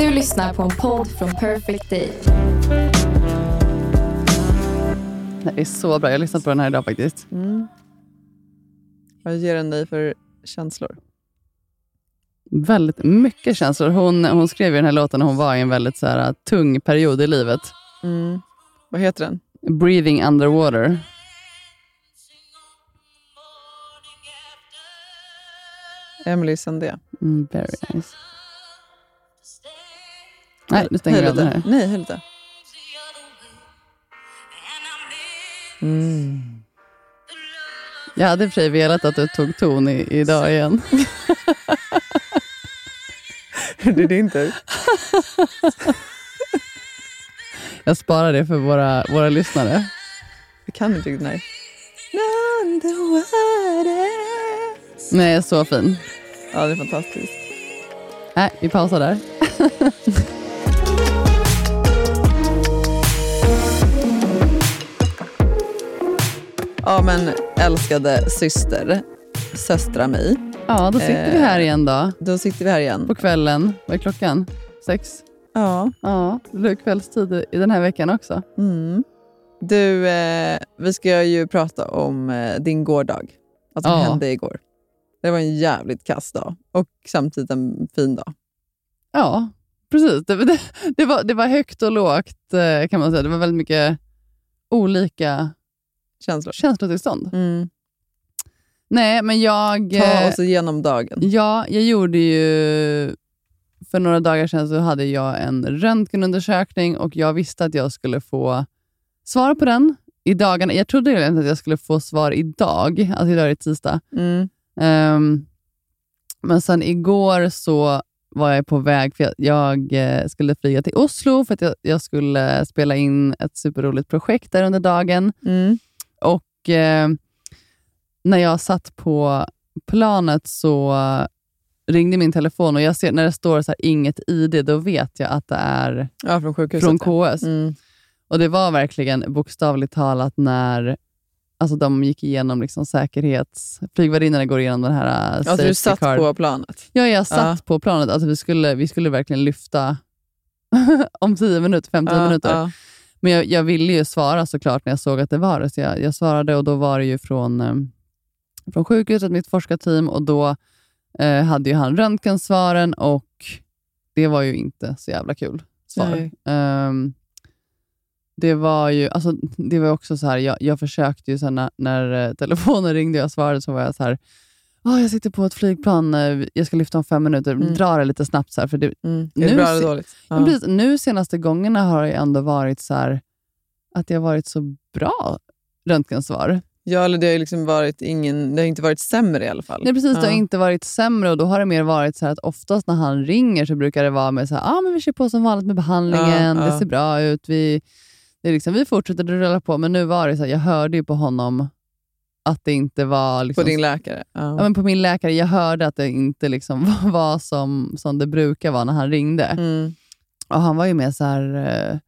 Du lyssnar på en podd från Perfect Day. Det är så bra. Jag har lyssnat på den här idag faktiskt. Vad ger den dig för känslor? Väldigt mycket känslor. Hon, hon skrev ju den här låten när hon var i en väldigt så här, tung period i livet. Mm. Vad heter den? Breathing underwater. Emily Sandé. Mm, very nice. Nej, nu stänger vi av den här. Nej, hej lite. Mm. Jag hade i och för sig velat att du tog ton i, idag igen. det är din tur. Jag sparar det för våra, våra lyssnare. Jag kan inte riktigt nej. Nej, så fin. Ja, det är fantastiskt. Nej, vi pausar där. Ja, men älskade syster, söstra mig. Ja, då sitter vi Eh. här igen då. Då sitter vi här igen. På kvällen. Vad är klockan? Sex? Ja. Ja, det blir kvällstid i den här veckan också. Mm. Du, eh, vi ska ju prata om eh, din gårdag. Vad som Ja. hände igår. Det var en jävligt kass dag och samtidigt en fin dag. Ja, precis. Det, det, det, var, det var högt och lågt eh, kan man säga. Det var väldigt mycket olika Känslor. känslotillstånd. Mm. Nej, men jag... Ta eh, oss igenom dagen. Ja, jag gjorde ju... För några dagar sedan så hade jag en röntgenundersökning och jag visste att jag skulle få svar på den i dagarna. Jag trodde egentligen att jag skulle få svar idag, alltså idag är det tisdag. Mm. Ehm, men sen igår så var jag på väg, för jag, jag eh, skulle flyga till Oslo för att jag, jag skulle spela in ett superroligt projekt där under dagen. Mm. Och eh, när jag satt på planet så ringde min telefon och jag ser när det står så här, inget ID, då vet jag att det är Ja, från sjukhuset. från. KS. Mm. Och det var verkligen bokstavligt talat när alltså de gick igenom liksom säkerhets... Flygvärdinnorna går igenom den här uh, Alltså du satt card. på planet? Ja, jag satt Ja. på planet. Alltså vi, skulle, vi skulle verkligen lyfta om 10 minuter, 5-10 Ja, minuter. Men jag, jag ville ju svara såklart när jag såg att det var det. Så jag, jag svarade och då var det ju från, eh, från sjukhuset, mitt forskarteam. Och då eh, hade ju han röntgensvaren och det var ju inte så jävla kul svar. Ehm, det var ju alltså, det var också så här, jag, jag försökte ju sen när, när eh, telefonen ringde och jag svarade så var jag så här, "Ah, jag sitter på ett flygplan, eh, jag ska lyfta om fem minuter, Mm. dra det lite snabbt. Så här, för det, Mm. Är Nu det bra eller dåligt? precis, nu senaste gångerna har det ändå varit så här, att det har varit så bra röntgensvar. Ja, eller det har liksom varit ingen, det har inte varit sämre i alla fall. Nej, precis, Det har Ja. inte varit sämre och då har det mer varit så att oftast när han ringer så brukar det vara med så här, ah, men vi kör på som vanligt med behandlingen, Ja, ja. det ser bra ut, vi, det är liksom, vi fortsätter att rulla på. Men nu var det så här, jag hörde ju på honom att det inte var... Liksom, På din läkare? Ja. ja, men på min läkare, jag hörde att det inte liksom var som, som det brukar vara när han ringde. Mm. Och han var ju med så här, eh,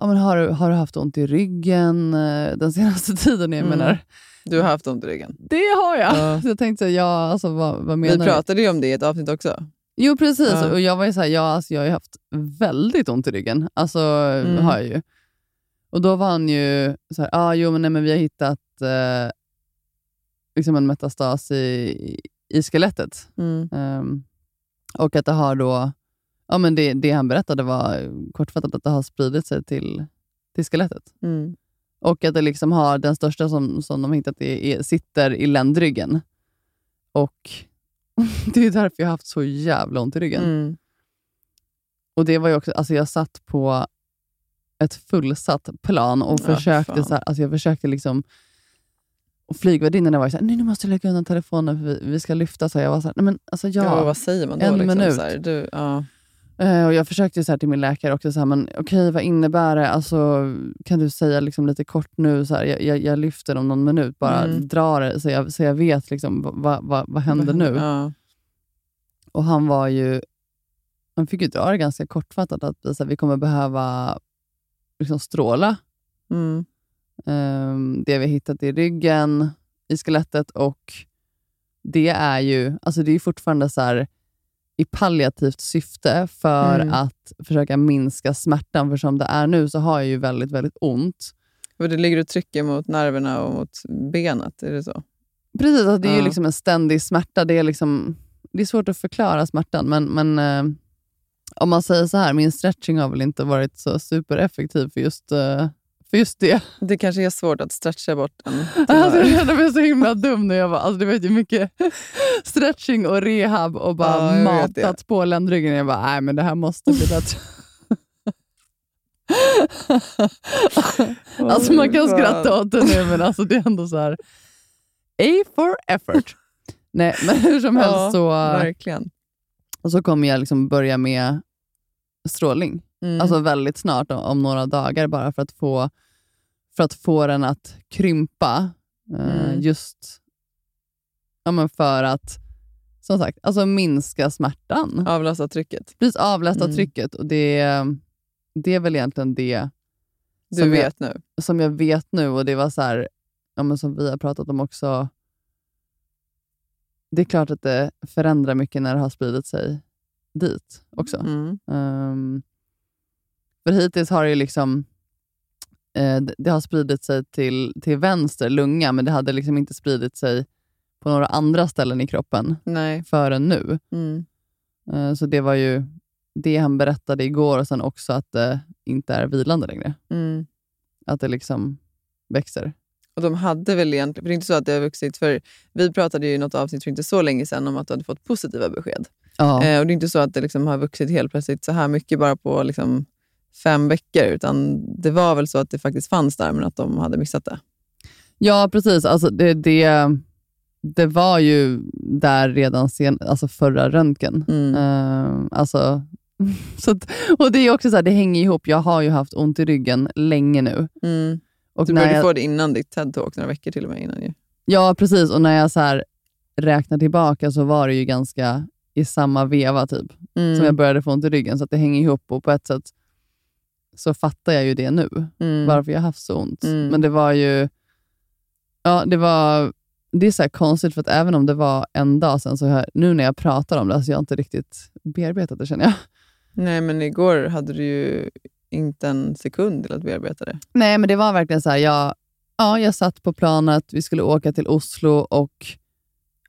ja, men har, du, har du haft ont i ryggen eh, den senaste tiden? Jag Mm. menar, Du har haft ont i ryggen. det har jag. Ja. Så jag tänkte, så här, ja, alltså, vad, vad menar Vi du? pratade ju om det i ett avsnitt också. Jo, precis. Ja. Och jag var ju så här, ja, alltså, jag har ju haft väldigt ont i ryggen. Alltså, Mm. har jag ju. Och då var han ju så här, ah, jo, men, nej, men vi har hittat eh, liksom en metastas i, i skelettet. Mm. Ehm, och att det har då, ja, men det, det han berättade var kortfattat att det har spridit sig till, till skelettet. Mm. Och att det liksom har den största som, som de hittat är, är, sitter i ländryggen. Och det är därför jag har haft så jävla ont i ryggen. Mm. Och det var ju också, alltså jag satt på ett fullsatt plan och Ja, försökte, fan. så här, alltså jag försökte liksom och flygvärdinnorna var ju såhär, nej nu måste jag lägga undan telefonen för vi, vi ska lyfta. Så jag var såhär, nej men alltså Ja. ja. vad säger man då? en liksom, minut. Så här, du, ja. Eh, och jag försökte så till min läkare också, så men okej vad innebär det? Alltså, kan du säga liksom lite kort nu, så jag, jag, jag lyfter om någon minut, bara Mm. dra det så jag, så jag vet liksom, vad, vad, vad, händer nu. Ja. Och han var ju, han fick ju dra det ganska kortfattat, att så vi kommer behöva liksom stråla Mm. Ehm, det vi har hittat i ryggen, i skelettet och det är ju alltså det är fortfarande så här, i palliativt syfte för Mm. att försöka minska smärtan. För som det är nu så har jag ju väldigt, väldigt ont. Och det ligger och trycker mot nerverna och mot benet, är det så? Precis, alltså det är ju Ja. liksom en ständig smärta. Det är, liksom, det är svårt att förklara smärtan, men, men eh, om man säger så här, min stretching har väl inte varit så supereffektiv för just, eh, just det. Det kanske är svårt att stretcha bort en Alltså, jag kände mig så himla dum när jag var... Alltså, det vet ju mycket stretching och rehab och bara Ja, matat på ländryggen. Jag bara, nej men det här måste bli bättre. alltså man kan skratta åt det nu, men alltså, det är ändå så här... A for effort. nej, men hur som helst Ja, så, Verkligen. och så kommer jag liksom börja med strålning. Mm. Alltså väldigt snart, om, några dagar, bara för att få, för att få den att krympa. Eh, Mm. Just ja, men för att som sagt, alltså minska smärtan. Avlasta trycket. Precis, avlasta Mm. trycket. Och det, det är väl egentligen det Du Som jag- vet nu. som jag vet nu. Och det var så här, ja, men som vi har pratat om också. Det är klart att det förändrar mycket när det har spridit sig dit också. Mm. Um, för hittills har det liksom eh, det har spridit sig till, till vänster lunga, men det hade liksom inte spridit sig på några andra ställen i kroppen Nej. förrän nu. Mm. Eh, så det var ju det han berättade igår och sen också att det inte är vilande längre. Mm. Att det liksom växer. Och de hade väl egentligen, för det är inte så att det har vuxit, för vi pratade ju i något avsnitt för inte så länge sedan om att du hade fått positiva besked. Ja. Eh, och det är inte så att det liksom har vuxit helt plötsligt så här mycket bara på liksom fem veckor, utan det var väl så att det faktiskt fanns där, men att de hade missat det. Ja, precis. Alltså det, det, det var ju där redan sen, alltså förra röntgen. Mm. Eh, alltså, så att, och det är också så här, det hänger ihop. Jag har ju haft ont i ryggen länge nu. Mm. Och Du började jag, få det innan ditt TED-talk, några veckor till och med innan ju. Ja, precis. Och när jag så här räknar tillbaka så var det ju ganska i samma veva typ, Mm. som jag började få ont i ryggen. Så det hänger ihop och på ett sätt så fattar jag ju det nu, mm. varför jag haft så ont. Mm. Men det var ju... Ja, det var... Det är så här konstigt, för att även om det var en dag sedan, så har jag, nu när jag pratar om det, alltså jag har inte riktigt bearbetat det känner jag. Nej, men igår hade du ju inte en sekund till att bearbeta det. Nej, men det var verkligen så här, jag, ja, jag satt på planet, vi skulle åka till Oslo och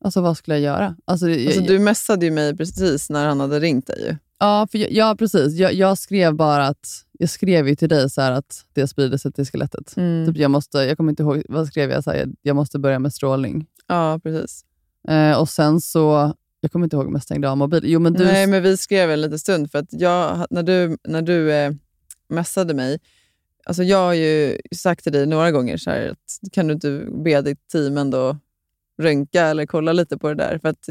alltså vad skulle jag göra? Alltså, jag, Alltså, du messade ju mig precis när han hade ringt dig. Ja, för jag, ja precis. Jag, jag skrev bara att, jag skrev ju till dig så att det sprider sig till skelettet. Mm. Typ jag, måste, jag kommer inte ihåg, vad skrev jag? Så här, jag, jag måste börja med strålning. Ja, precis. Eh, och sen så, jag kommer inte ihåg om jag stängde av mobilen. Jo, men du, Nej, men vi skrev en liten stund för att jag, när du, när du eh, messade mig, alltså jag har ju sagt till dig några gånger så här, att kan du inte be ditt team ändå röntga eller kolla lite på det där? För att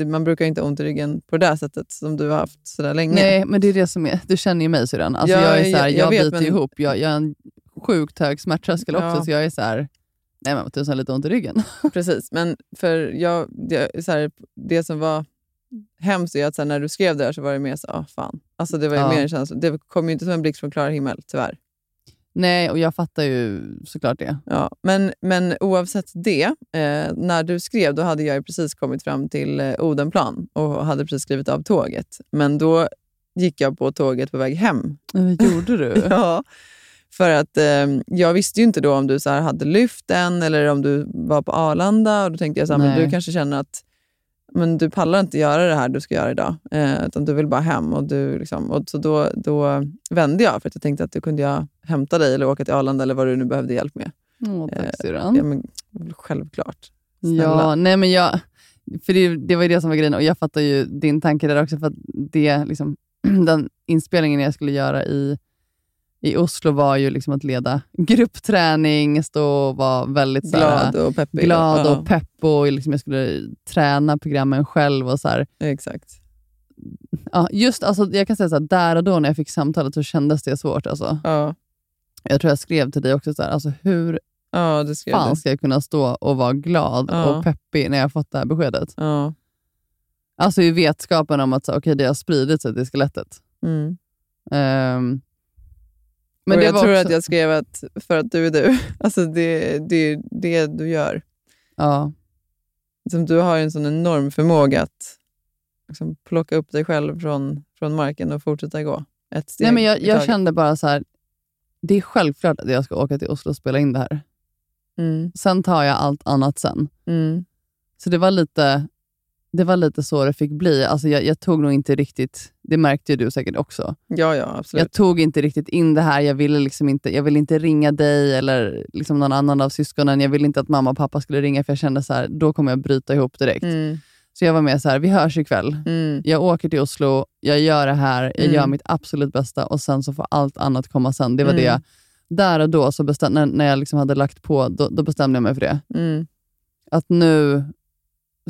eh, man brukar inte ha ont i ryggen på det där sättet som du har haft så där länge. nej, men det är det som är, du känner ju mig syrran. Alltså Ja, jag är så här, jag- jag, jag vet, biter men- ihop. Jag, jag har en sjukt hög smärttröskel också, Ja. så jag är så här, nej men tusan lite ont i ryggen. Precis, men för jag, det, så här, det som var hemskt är att så här, när du skrev det där så var det mer så ah, fan. Alltså det var ju Ja. mer en känsla. Det kom ju inte som en blixt från klar himmel, tyvärr. Nej, och jag fattar ju såklart det. Ja, men, men oavsett det, eh, när du skrev då hade jag precis kommit fram till eh, Odenplan och hade precis skrivit av tåget. Men då gick jag på tåget på väg hem. Men gjorde du? Ja, för att eh, jag visste ju inte då om du så hade lyft den eller om du var på Arlanda. Och Då tänkte jag så här, men du kanske känner att men du pallar inte göra det här du ska göra idag, eh, utan du vill bara hem. Och du, liksom, och så då, då vände jag för att jag tänkte att du kunde jag hämta dig eller åka till Arlanda eller vad du nu behövde hjälp med. Åh, Eh, tack syrran. Ja, men, självklart. Snälla. Ja, nej men jag, för det, det var ju det som var grejen och jag fattar ju din tanke där också. för det, liksom, Den inspelningen jag skulle göra i, i Oslo var ju liksom att leda gruppträning, stå och vara väldigt så Glad och peppig. glad och pepp och liksom jag skulle träna programmen själv. och så här. Exakt. Ja, just alltså, Jag kan säga så här, där och då när jag fick samtalet så kändes det svårt. Alltså. Ja, Jag tror jag skrev till dig också, så här, alltså, hur ja fan ska jag kunna stå och vara glad Ja. och peppig när jag fått det här beskedet? Ja. Alltså i vetskapen om att så, okay, det har spridit sig till skelettet. Mm. Ehm, Men det jag tror också, att jag skrev att för att du är du. Alltså det, det är det du gör. Ja, Som du har en sån enorm förmåga att liksom, plocka upp dig själv från, från marken och fortsätta gå. Ett steg Nej, men jag, jag kände bara så här, det är självklart att jag ska åka till Oslo och spela in det här. Mm. Sen tar jag allt annat sen. Mm. Så det var lite, det var lite så det fick bli. Alltså jag, jag tog nog inte riktigt, det märkte ju du säkert också. Ja, ja, absolut. Jag tog inte riktigt in det här. Jag ville, liksom inte, jag ville inte ringa dig eller liksom någon annan av syskonen. Jag ville inte att mamma och pappa skulle ringa för jag kände så här, då kommer jag bryta ihop direkt. Mm. Så jag var med så här, vi hörs ikväll. Mm. Jag åker till Oslo, jag gör det här, jag Mm. gör mitt absolut bästa och sen så får allt annat komma sen. Det var Mm. det där och då, så bestäm, när, när jag liksom hade lagt på, då, då bestämde jag mig för det. Mm. Att nu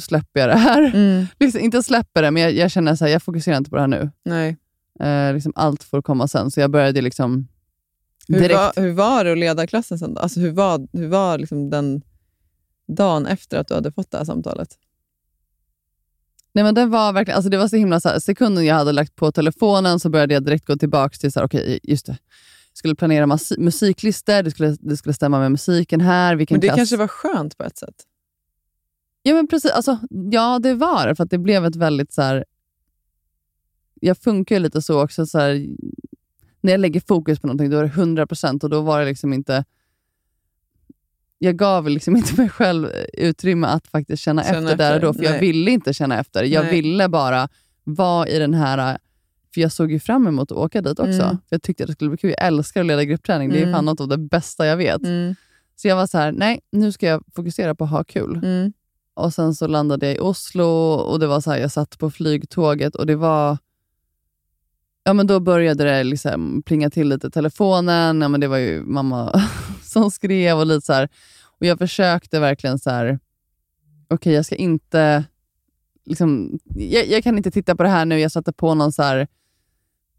släpper jag det här. Mm. Liksom, inte släpper det, men jag, jag känner här, jag fokuserar inte på det här nu. Nej. Eh, liksom allt får komma sen. Så jag började liksom Hur, direkt. var, hur var det att leda klassen sen? då? Alltså, hur var, hur var liksom den dagen efter att du hade fått det här samtalet? Nej, men det var verkligen, alltså det var så himla så här, sekunden jag hade lagt på telefonen så började jag direkt gå tillbaka till så här, okej, just det. Jag skulle planera musiklistor, det skulle, det skulle stämma med musiken här. Vilken Men det klass- kanske var skönt på ett sätt? Ja, men precis. Alltså, ja, det var det. För det blev ett väldigt... så här, Jag funkar ju lite så också. Så här, när jag lägger fokus på någonting, då är det 100 procent och då var det liksom inte... Jag gav liksom inte mig själv utrymme att faktiskt känna, Känna efter, där och efter, då, för jag nej. ville inte känna efter. Jag Nej. ville bara vara i den här... För jag såg ju fram emot att åka dit också. Mm. För Jag tyckte att det skulle bli kul. Jag älskar att leda gruppträning. Det är Mm. fan något av det bästa jag vet. Mm. Så jag var så här, nej, nu ska jag fokusera på att ha kul. Mm. Och Sen så landade jag i Oslo och det var så här, jag satt på flygtåget och det var... Ja, men då började det liksom plinga till lite i telefonen. Ja, men det var ju mamma som skrev och lite så här. Och jag försökte verkligen så här, okej jag ska inte... Liksom, jag, jag kan inte titta på det här nu. Jag satte på någon så här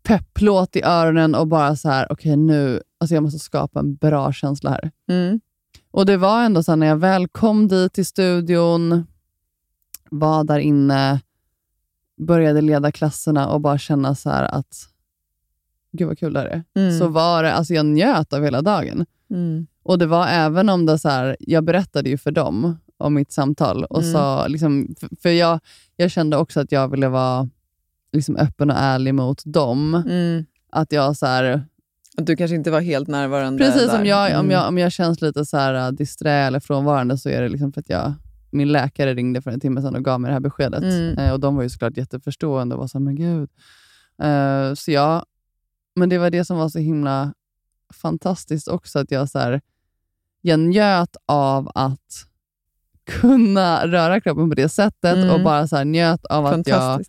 pepplåt i öronen och bara så här, okej nu, alltså jag måste skapa en bra känsla här. Mm. Och det var ändå så när jag väl kom dit till studion, var där inne, började leda klasserna och bara känna så att gud vad kul det här är. Mm. Så var det, alltså jag njöt av hela dagen. Mm. Och det var även om det så här, jag berättade ju för dem om mitt samtal. och Mm. sa, liksom, för, för jag, jag kände också att jag ville vara liksom öppen och ärlig mot dem. Mm. Att jag så här, Att du kanske inte var helt närvarande Precis, där. om jag, om, Mm. jag, om jag känns lite så här uh, disträ eller frånvarande så är det liksom för att jag, min läkare ringde för en timme sedan och gav mig det här beskedet. Mm. Eh, och De var ju såklart jätteförstående och var så här, men gud. Eh, så jag, men det var det som var så himla fantastiskt också, att jag, så här, jag njöt av att kunna röra kroppen på det sättet Mm. och bara så här, njöt av att jag.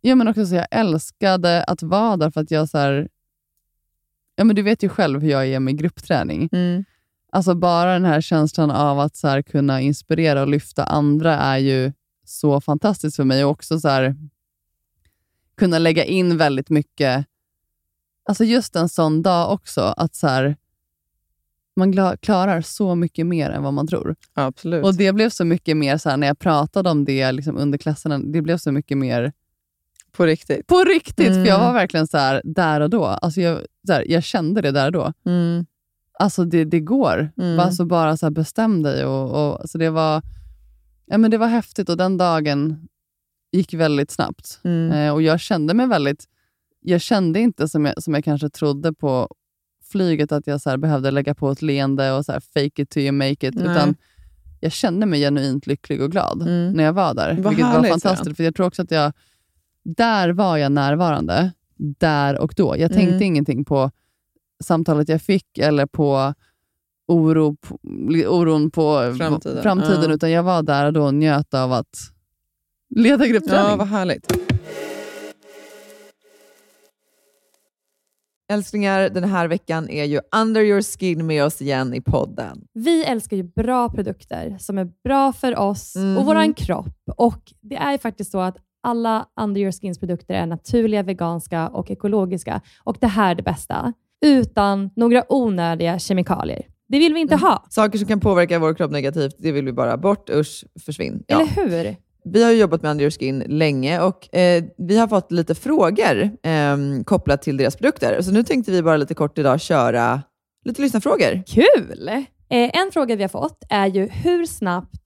Ja, men också så jag älskade att vara där för att jag så här, ja, men Du vet ju själv hur jag är med gruppträning. Mm. Alltså Bara den här känslan av att så kunna inspirera och lyfta andra är ju så fantastiskt för mig. Och också så här, kunna lägga in väldigt mycket, alltså just en sån dag också, att så här, man klarar så mycket mer än vad man tror. Absolut. Och Det blev så mycket mer, så här, när jag pratade om det liksom under klasserna, det blev så mycket mer På riktigt. på riktigt, för jag Mm. var verkligen så här, där och då. Alltså jag, så här, jag kände det där och då. Mm. Alltså det, det går. Mm. Alltså bara så här, bestäm dig. Och, och, alltså det, var, ja, men det var häftigt och den dagen gick väldigt snabbt. Mm. Eh, och Jag kände mig väldigt... Jag kände inte som jag, som jag kanske trodde på flyget, att jag så behövde lägga på ett leende och så här, fake it till you make it. Nej. Utan jag kände mig genuint lycklig och glad Mm. när jag var där. Vad vilket var härligt, fantastiskt. För jag tror också att jag... Där var jag närvarande. Där och då. Jag tänkte Mm. ingenting på samtalet jag fick eller på oro på, oron på Framtiden, framtiden ja. utan jag var där och då och njöt av att leda gruppträning. Ja, vad härligt. Älsklingar, den här veckan är ju Under your skin med oss igen i podden. Vi älskar ju bra produkter som är bra för oss Mhm. och vår kropp. Och Det är ju faktiskt så att alla Under Your Skins produkter är naturliga, veganska och ekologiska. Och det här är det bästa. Utan några onödiga kemikalier. Det vill vi inte ha. Saker som kan påverka vår kropp negativt, det vill vi bara bort. Usch, försvinn. Ja. Eller hur? Vi har jobbat med Under Your Skin länge och eh, vi har fått lite frågor eh, kopplat till deras produkter. Så nu tänkte vi bara lite kort idag köra lite lyssnarfrågor. Kul! Eh, en fråga vi har fått är ju hur snabbt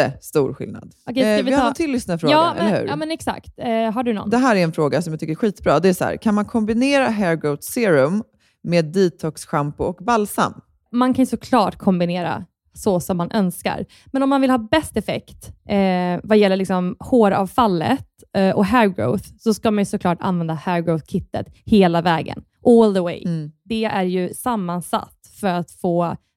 jättestor skillnad. Okej, ska eh, vi vi har ta- någon till lyssnarfråga, Ja, eller men, hur? ja, men exakt. Eh, har du någon? Det här är en fråga som jag tycker är skitbra. Det är så här, kan man kombinera hair growth serum med detox shampoo och balsam? man kan såklart kombinera så som man önskar. Men om man vill ha bäst effekt eh, vad gäller liksom håravfallet eh, och hair growth, så ska man ju såklart använda hair growth-kittet hela vägen. All the way. Mm. Det är ju sammansatt för att få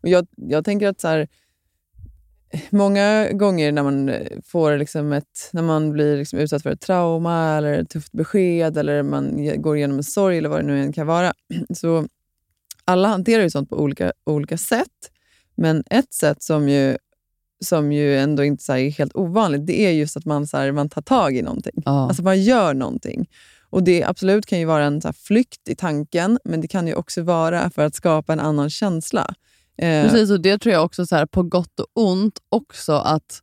Och jag, jag tänker att så här, många gånger när man får liksom ett, när man blir liksom utsatt för ett trauma eller ett tufft besked eller man går igenom en sorg eller vad det nu än kan vara. Så alla hanterar ju sånt på olika, olika sätt. Men ett sätt som ju, som ju ändå inte är helt ovanligt, det är just att man, så här, man tar tag i någonting. Ja. Alltså man gör någonting. Och Det absolut kan ju vara en så flykt i tanken, men det kan ju också vara för att skapa en annan känsla. Eh, Precis, och det tror jag också så här, på gott och ont också att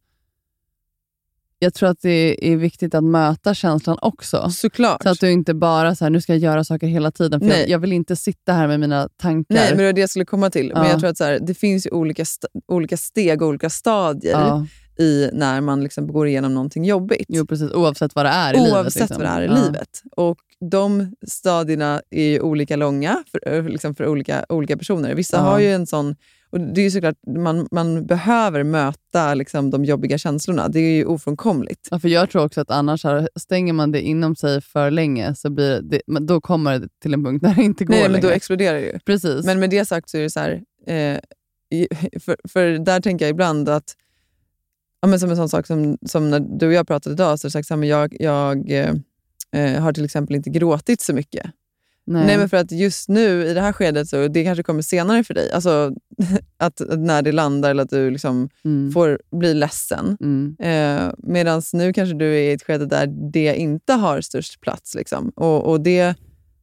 jag tror att det är viktigt att möta känslan också. Såklart. Så att du inte bara så här, nu ska jag göra saker hela tiden. För Nej. jag, jag vill inte sitta här med mina tankar. Nej, men det var det jag skulle komma till. Men Ja. jag tror att så här, det finns ju olika, st- olika steg och olika stadier ja, i när man liksom går igenom någonting jobbigt. jo, precis, oavsett vad det är i livet. Oavsett liksom. vad det är i Ja. livet. Och De stadierna är ju olika långa för, eh, liksom för olika, olika personer. Vissa Ja. har ju en sån... Och det är ju såklart, man, man behöver möta liksom, de jobbiga känslorna. Det är ju ofrånkomligt. Ja, för jag tror också att annars här, stänger man det inom sig för länge, så blir det, då kommer det till en punkt där det inte går Nej, men längre. då exploderar det ju. Precis. Men med det sagt så är det så här, eh, för, för där tänker jag ibland att, ja, men som en sån sak som, som när du och jag pratade idag, så är det sagt, så här, men jag, jag eh, har till exempel inte gråtit så mycket. Nej. Nej. men för att just nu i det här skedet, så det kanske kommer senare för dig, alltså att, att när det landar eller att du liksom mm. får bli ledsen. Mm. Eh, Medan nu kanske du är i ett skede där det inte har störst plats. Liksom. Och, och det,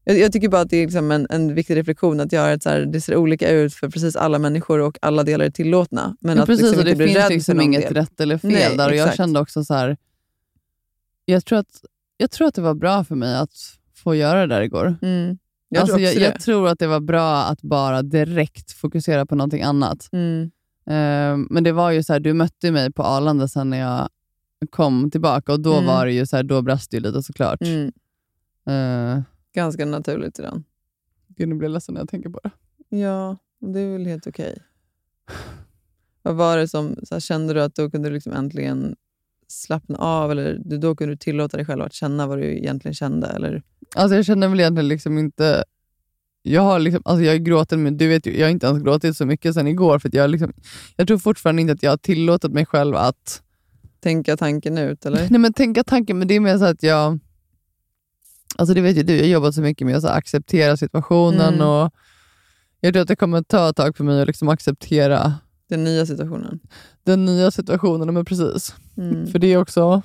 jag, jag tycker bara att det är liksom en, en viktig reflektion att göra att så här, det ser olika ut för precis alla människor och alla delar är tillåtna. Men ja, att precis, liksom och det inte finns liksom inget del. rätt eller fel Nej, där. Och jag exakt. kände också så här, jag tror, att, jag tror att det var bra för mig att få göra det där igår. Mm. Jag alltså, tror jag, jag tror att det var bra att bara direkt fokusera på någonting annat. Mm. Eh, men det var ju så här, du mötte mig på Arlanda sen när jag kom tillbaka och då Mm. var det ju så här, då brast det ju lite såklart. Mm. Eh, Ganska naturligt i den. gud, nu blir jag ledsen när jag tänker på det. Ja, det är väl helt okej. Vad var det som, så här, kände du att då kunde du liksom äntligen slappna av? Eller då kunde du tillåta dig själv att känna vad du egentligen kände? Eller? Alltså jag kände väl egentligen liksom inte jag har liksom, alltså jag gråtit, men du vet ju, jag har inte ens gråtit så mycket sen igår. För jag, liksom, jag tror fortfarande inte att jag har tillåtit mig själv att Tänka tanken ut, eller? Nej, men tänka tanken, men det är mer så att jag... Alltså det vet ju du, jag har jobbat så mycket med att acceptera situationen. Mm. och Jag tror att det kommer ta ett tag för mig att liksom acceptera Den nya situationen. den nya situationen. Men precis. Mm. För det är också...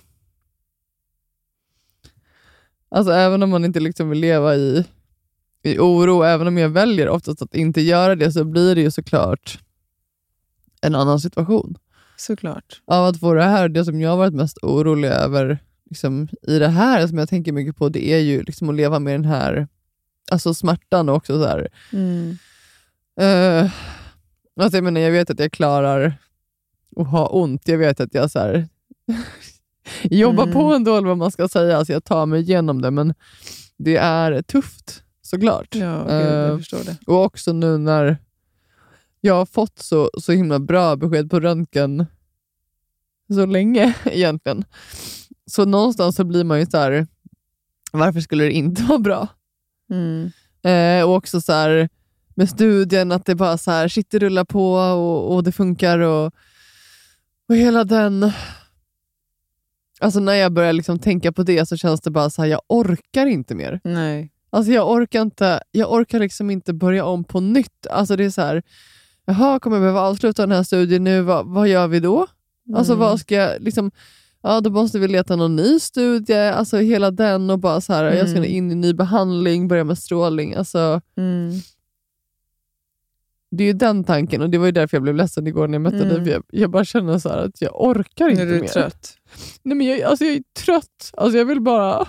Alltså även om man inte liksom vill leva i, i oro, även om jag väljer oftast att inte göra det, så blir det ju såklart en annan situation. Såklart. av att få det här, det som jag har varit mest orolig över liksom, i det här, som jag tänker mycket på, det är ju liksom att leva med den här alltså smärtan och också så här, Mm. eh, alltså jag, menar, jag vet att jag klarar att ha ont. Jag vet att jag så här, jobbar Mm. på ändå, eller vad man ska säga. Alltså jag tar mig igenom det, men det är tufft såklart. Ja, gud, jag förstår det. och också nu när jag har fått så, så himla bra besked på röntgen så länge egentligen. Så någonstans så blir man ju så här, varför skulle det inte vara bra? Mm. Eh, och också så här, med studien, att det bara så här, shit det rullar på och, och det funkar. Och, och hela den... Alltså när jag börjar liksom tänka på det så känns det bara så här, jag orkar inte mer. Nej. Alltså jag orkar inte, jag orkar liksom inte börja om på nytt. Alltså det är så här, jaha, kommer jag behöva avsluta den här studien nu? Vad, vad gör vi då? Alltså Mm. vad ska jag, liksom, ja då måste vi leta någon ny studie, alltså hela den och bara så här, jag ska Mm. in i ny behandling, börja med strålning. Alltså, Mm. Det är ju den tanken och det var ju därför jag blev ledsen igår när jag mötte dig. Mm. för Jag, jag bara känner så här att jag orkar Nu inte är du mer. trött. Nej, men jag, alltså jag är trött. Alltså jag vill bara,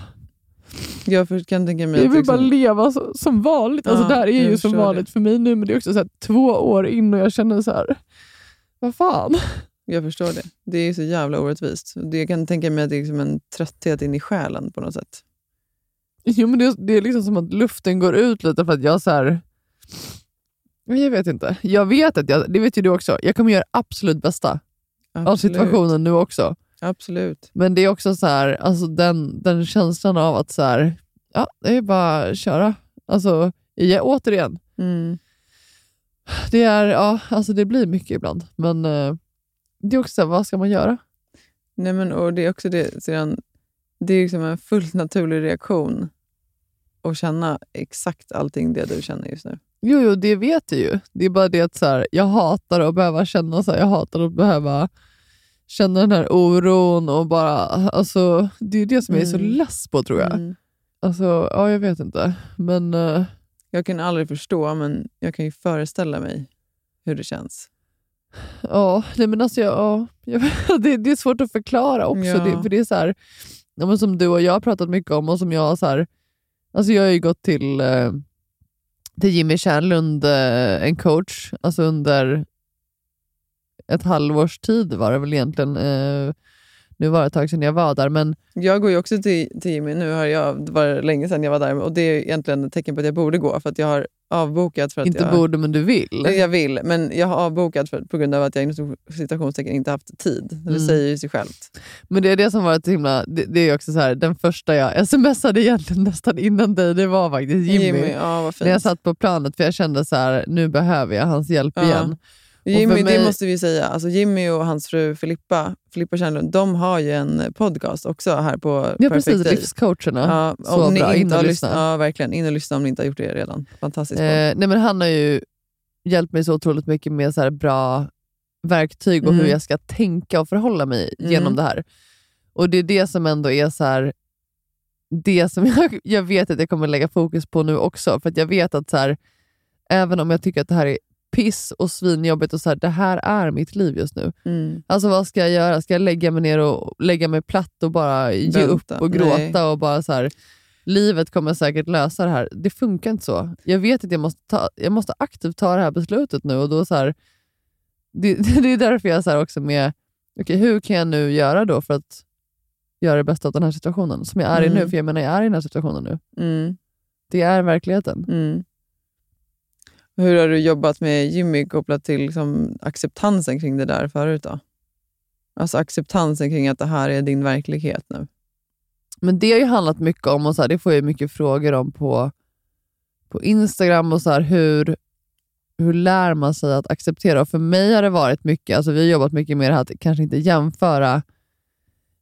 Jag kan tänka mig jag vill liksom, bara leva så, som vanligt. Alltså Ja, det här är ju som vanligt för mig nu, men det är också så här, två år in och jag känner så här, vad fan? jag förstår det. Det är så jävla orättvist. Det- Jag kan tänka mig att det är liksom en trötthet in i själen på något sätt. Jo, men det, det är liksom som att luften går ut lite för att jag så här, jag vet inte. Jag vet att jag, det vet ju du också, jag kommer göra absolut bästa av Absolut. situationen nu också. Absolut. Men det är också så här, alltså den, den känslan av att så här, ja, det är bara att köra. Alltså, ja, återigen, Mm. det, är, ja, alltså det blir mycket ibland. Men eh, det är också så här, vad ska man göra? Nej, men, och det är också det, sedan, det är liksom en fullt naturlig reaktion att känna exakt allting det du känner just nu. Jo, jo, det vet jag ju. Det är bara det att så här, jag hatar att behöva känna så här, jag hatar att behöva känna den här oron och bara, alltså, det är det som jag är så Mm. less på tror jag. Mm. Alltså, ja, jag vet inte. Men eh, Jag kan aldrig förstå, men jag kan ju föreställa mig hur det känns. Ja, nej men alltså jag, ja, jag, det, det är svårt att förklara också. Ja. Det, för det är så här, ja, som du och jag har pratat mycket om och som jag har så här, alltså jag har ju gått till, eh, till Jimmy Kärnlund, eh, en coach, alltså under ett halvårs tid var det väl egentligen. Eh, nu var det ett tag sedan jag var där, men Jag går ju också till, till Jimmy. Nu har jag, det var länge sedan jag var där och det är egentligen ett tecken på att jag borde gå för att jag har avbokat för att inte jag, borde men du vill. jag vill. Men jag har avbokat för, på grund av att jag inom citationstecken inte haft tid. Det Mm. säger ju sig självt. Men det är det som varit himla, det, det är också så här, den första jag smsade egentligen nästan innan dig, det var faktiskt Jimmy. ja vad fint. När jag satt på planet, för jag kände så här, nu behöver jag hans hjälp Ja. igen. Jimmy, mig- det måste vi säga. Alltså Jimmy och hans fru Filippa, Filippa Kärnlund, de har ju en podcast också här på Ja, Perfect precis. Day. Livscoacherna. Ja, Så om ni bra, in inte och lyssna. Ja, verkligen. In och lyssna om ni inte har gjort det redan. Fantastiskt Eh, nej, men han har ju hjälpt mig så otroligt mycket med så bra verktyg och Mm. hur jag ska tänka och förhålla mig Mm. genom det här. Och Det är det som ändå är så här, det som jag, jag vet att jag kommer lägga fokus på nu också. För att jag vet att så här, även om jag tycker att det här är piss och svinjobbigt, och så här, det här är mitt liv just nu. Mm. Alltså vad ska jag göra? Ska jag lägga mig ner och lägga mig platt och bara ge Vänta. upp och gråta Nej. och bara så här, livet kommer säkert lösa det här. Det funkar inte så. Jag vet att jag måste, ta, jag måste aktivt ta det här beslutet nu och då så här, det, det är därför jag så här också med, okay, hur kan jag nu göra då för att göra det bästa av den här situationen som jag är i Mm. nu? För jag menar, jag är i den här situationen nu. Mm. Det är verkligheten. Mm. Hur har du jobbat med Jimmy kopplat till liksom, acceptansen kring det där förut? då? Alltså acceptansen kring att det här är din verklighet nu. Men det har ju handlat mycket om, och så här, det får jag mycket frågor om på, på Instagram och så här, hur, hur lär man sig att acceptera? Och för mig har det varit mycket, alltså vi har jobbat mycket med det här att kanske inte jämföra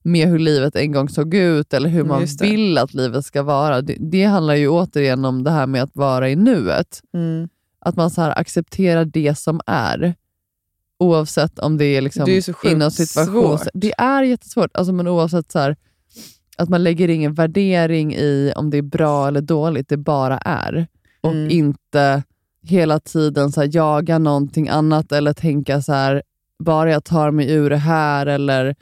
med hur livet en gång såg ut eller hur man vill att livet ska vara. Det, det handlar ju återigen om det här med att vara i nuet. Mm. Att man så här accepterar det som är. Oavsett om det är, liksom Det är så inom situations... svårt. Det är jättesvårt. Alltså, men oavsett så här, att man lägger ingen värdering i om det är bra eller dåligt. Det bara är. Och Mm. inte hela tiden så här, jaga någonting annat eller tänka så här, bara jag tar mig ur det här eller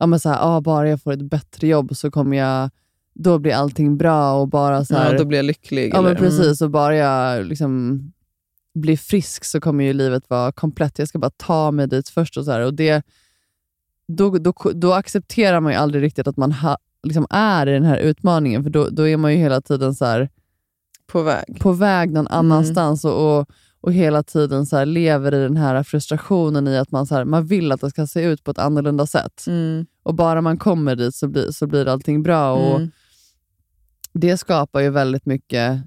ja, men så här, ah, bara jag får ett bättre jobb så kommer jag, då blir allting bra och bara så här, Ja, då blir jag lycklig. Ja, men eller? Mm. precis. Och bara jag liksom blir frisk så kommer ju livet vara komplett. Jag ska bara ta mig dit först. och så här. Och det, då, då, då accepterar man ju aldrig riktigt att man ha, liksom är i den här utmaningen, för då, då är man ju hela tiden så här, På väg. på väg någon Mm. annanstans och, och, och hela tiden så här lever i den här frustrationen i att man, så här, man vill att det ska se ut på ett annorlunda sätt. Mm. Och bara man kommer dit så blir, så blir allting bra. Och Mm. Det skapar ju väldigt mycket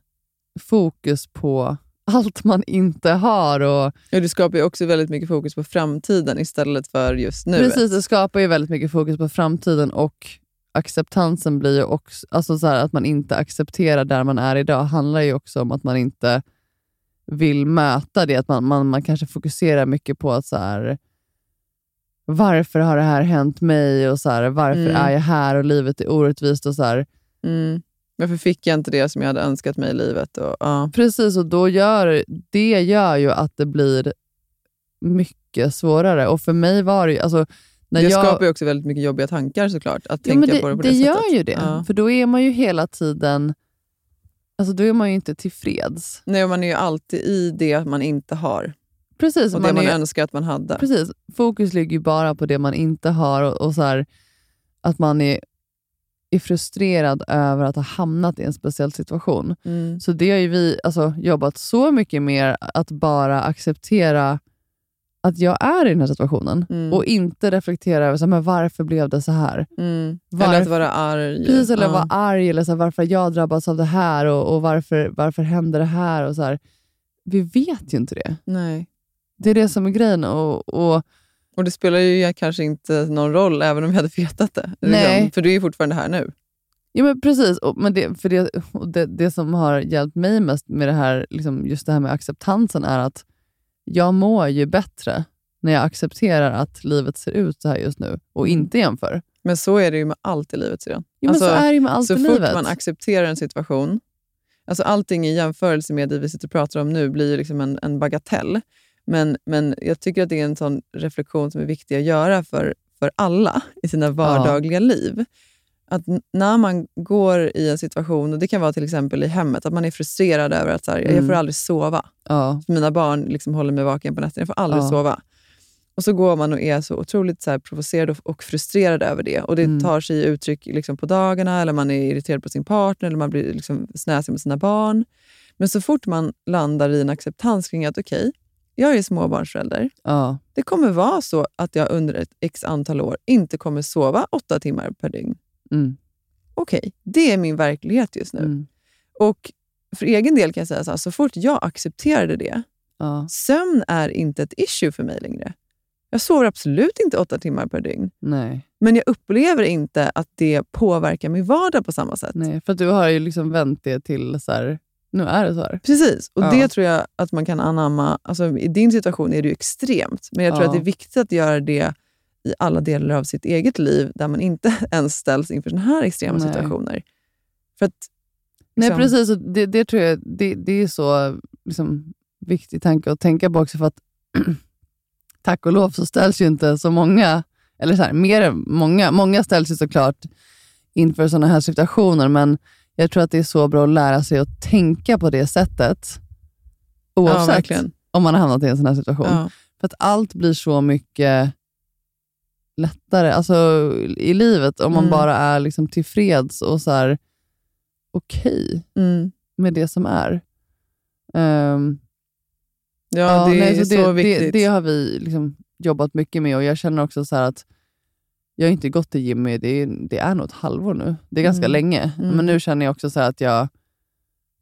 fokus på allt man inte har. Och Ja, det skapar ju också väldigt mycket fokus på framtiden istället för just nuet. Precis, det skapar ju väldigt mycket fokus på framtiden och acceptansen blir ju också, alltså så här, att man inte accepterar där man är idag handlar ju också om att man inte vill möta det. Att man, man, man kanske fokuserar mycket på att så här, varför har det här hänt mig och så här, varför Mm. är jag här och livet är orättvist. och så här. Mm. Varför fick jag inte det som jag hade önskat mig i livet? Och, ja. Precis, och då gör, det gör ju att det blir mycket svårare. Och för mig var det ju... Alltså, när det jag, skapar ju också väldigt mycket jobbiga tankar såklart, att Ja, tänka det, på det på det, det, gör sättet. ju det. Ja. För då är man ju hela tiden... Alltså då är man ju inte tillfreds. Nej, man är ju alltid i det man inte har Precis, och det man man är, önskar att man hade. precis. Fokus ligger ju bara på det man inte har och, och så här, att man är, är frustrerad över att ha hamnat i en speciell situation. Mm. Så det har ju vi alltså, jobbat så mycket mer att bara acceptera att jag är i den här situationen Mm. och inte reflektera över så här, men varför blev det så här. Mm. Varför- Eller att vara arg. Precis, eller Ja. vara arg, eller så här, varför jag drabbats av det här och, och varför, varför händer det här? Och så här. Vi vet ju inte det. Nej. Det är det som är grejen. Och, och, Och det spelar ju kanske inte någon roll även om vi hade vetat det. Nej. Liksom. För du är ju fortfarande här nu. ja, men precis, och, men det, för det, det, det som har hjälpt mig mest med det här, liksom just det här med acceptansen är att jag mår ju bättre när jag accepterar att livet ser ut så här just nu och Mm. inte jämför. Men så är det ju med allt i livet sedan. Jo, men så är det ju med allt så fort livet. man accepterar en situation, alltså allting i jämförelse med det vi sitter och pratar om nu blir ju liksom en, en bagatell. Men, men jag tycker att det är en sån reflektion som är viktig att göra för, för alla i sina vardagliga liv. Att när man går i en situation, och det kan vara till exempel i hemmet, att man är frustrerad över att så här, jag Mm. får aldrig sova. ja. Mina barn liksom håller mig vaken på nätterna, jag får aldrig Ja. sova. Och så går man och är så otroligt så här provocerad och, och frustrerad över det. Och Det Mm. tar sig uttryck liksom på dagarna, eller man är irriterad på sin partner, eller man blir liksom snäsig med sina barn. Men så fort man landar i en acceptans kring att okej, jag är småbarnsförälder. Ja. Det kommer vara så att jag under ett x antal år inte kommer sova åtta timmar per dygn. Mm. Okej, det är min verklighet just nu. Mm. Och för egen del kan jag säga så här, så fort jag accepterade det, Ja. sömn är inte ett issue för mig längre. Jag sover absolut inte åtta timmar per dygn. Nej. Men jag upplever inte att det påverkar min vardag på samma sätt. Nej, för du har ju liksom vänt det till så här, nu är det så här. Precis, och Ja. det tror jag att man kan anamma. Alltså, I din situation är det ju extremt, men jag tror Ja. att det är viktigt att göra det i alla delar av sitt eget liv där man inte ens ställs inför såna här extrema Nej. situationer. För att, Nej, liksom- precis. och Det, det tror jag det, det är så liksom, viktig tanke att tänka på också för att tack och lov så ställs ju inte så många, eller så här, mer många, många ställs ju såklart inför sådana här situationer, men jag tror att det är så bra att lära sig att tänka på det sättet ja, oavsett verkligen. om man har hamnat i en sån här situation. Ja. För att allt blir så mycket lättare alltså, i livet om man Mm. bara är liksom tillfreds och så här okej Mm. med det som är. Ehm, Ja, det nej, är så, det, viktigt. Det, det har vi liksom jobbat mycket med och jag känner också så här att jag har inte gått till i, det, är- det är nog ett halvår nu. Det är ganska Mm. länge. Mm. Men nu känner jag också så här att jag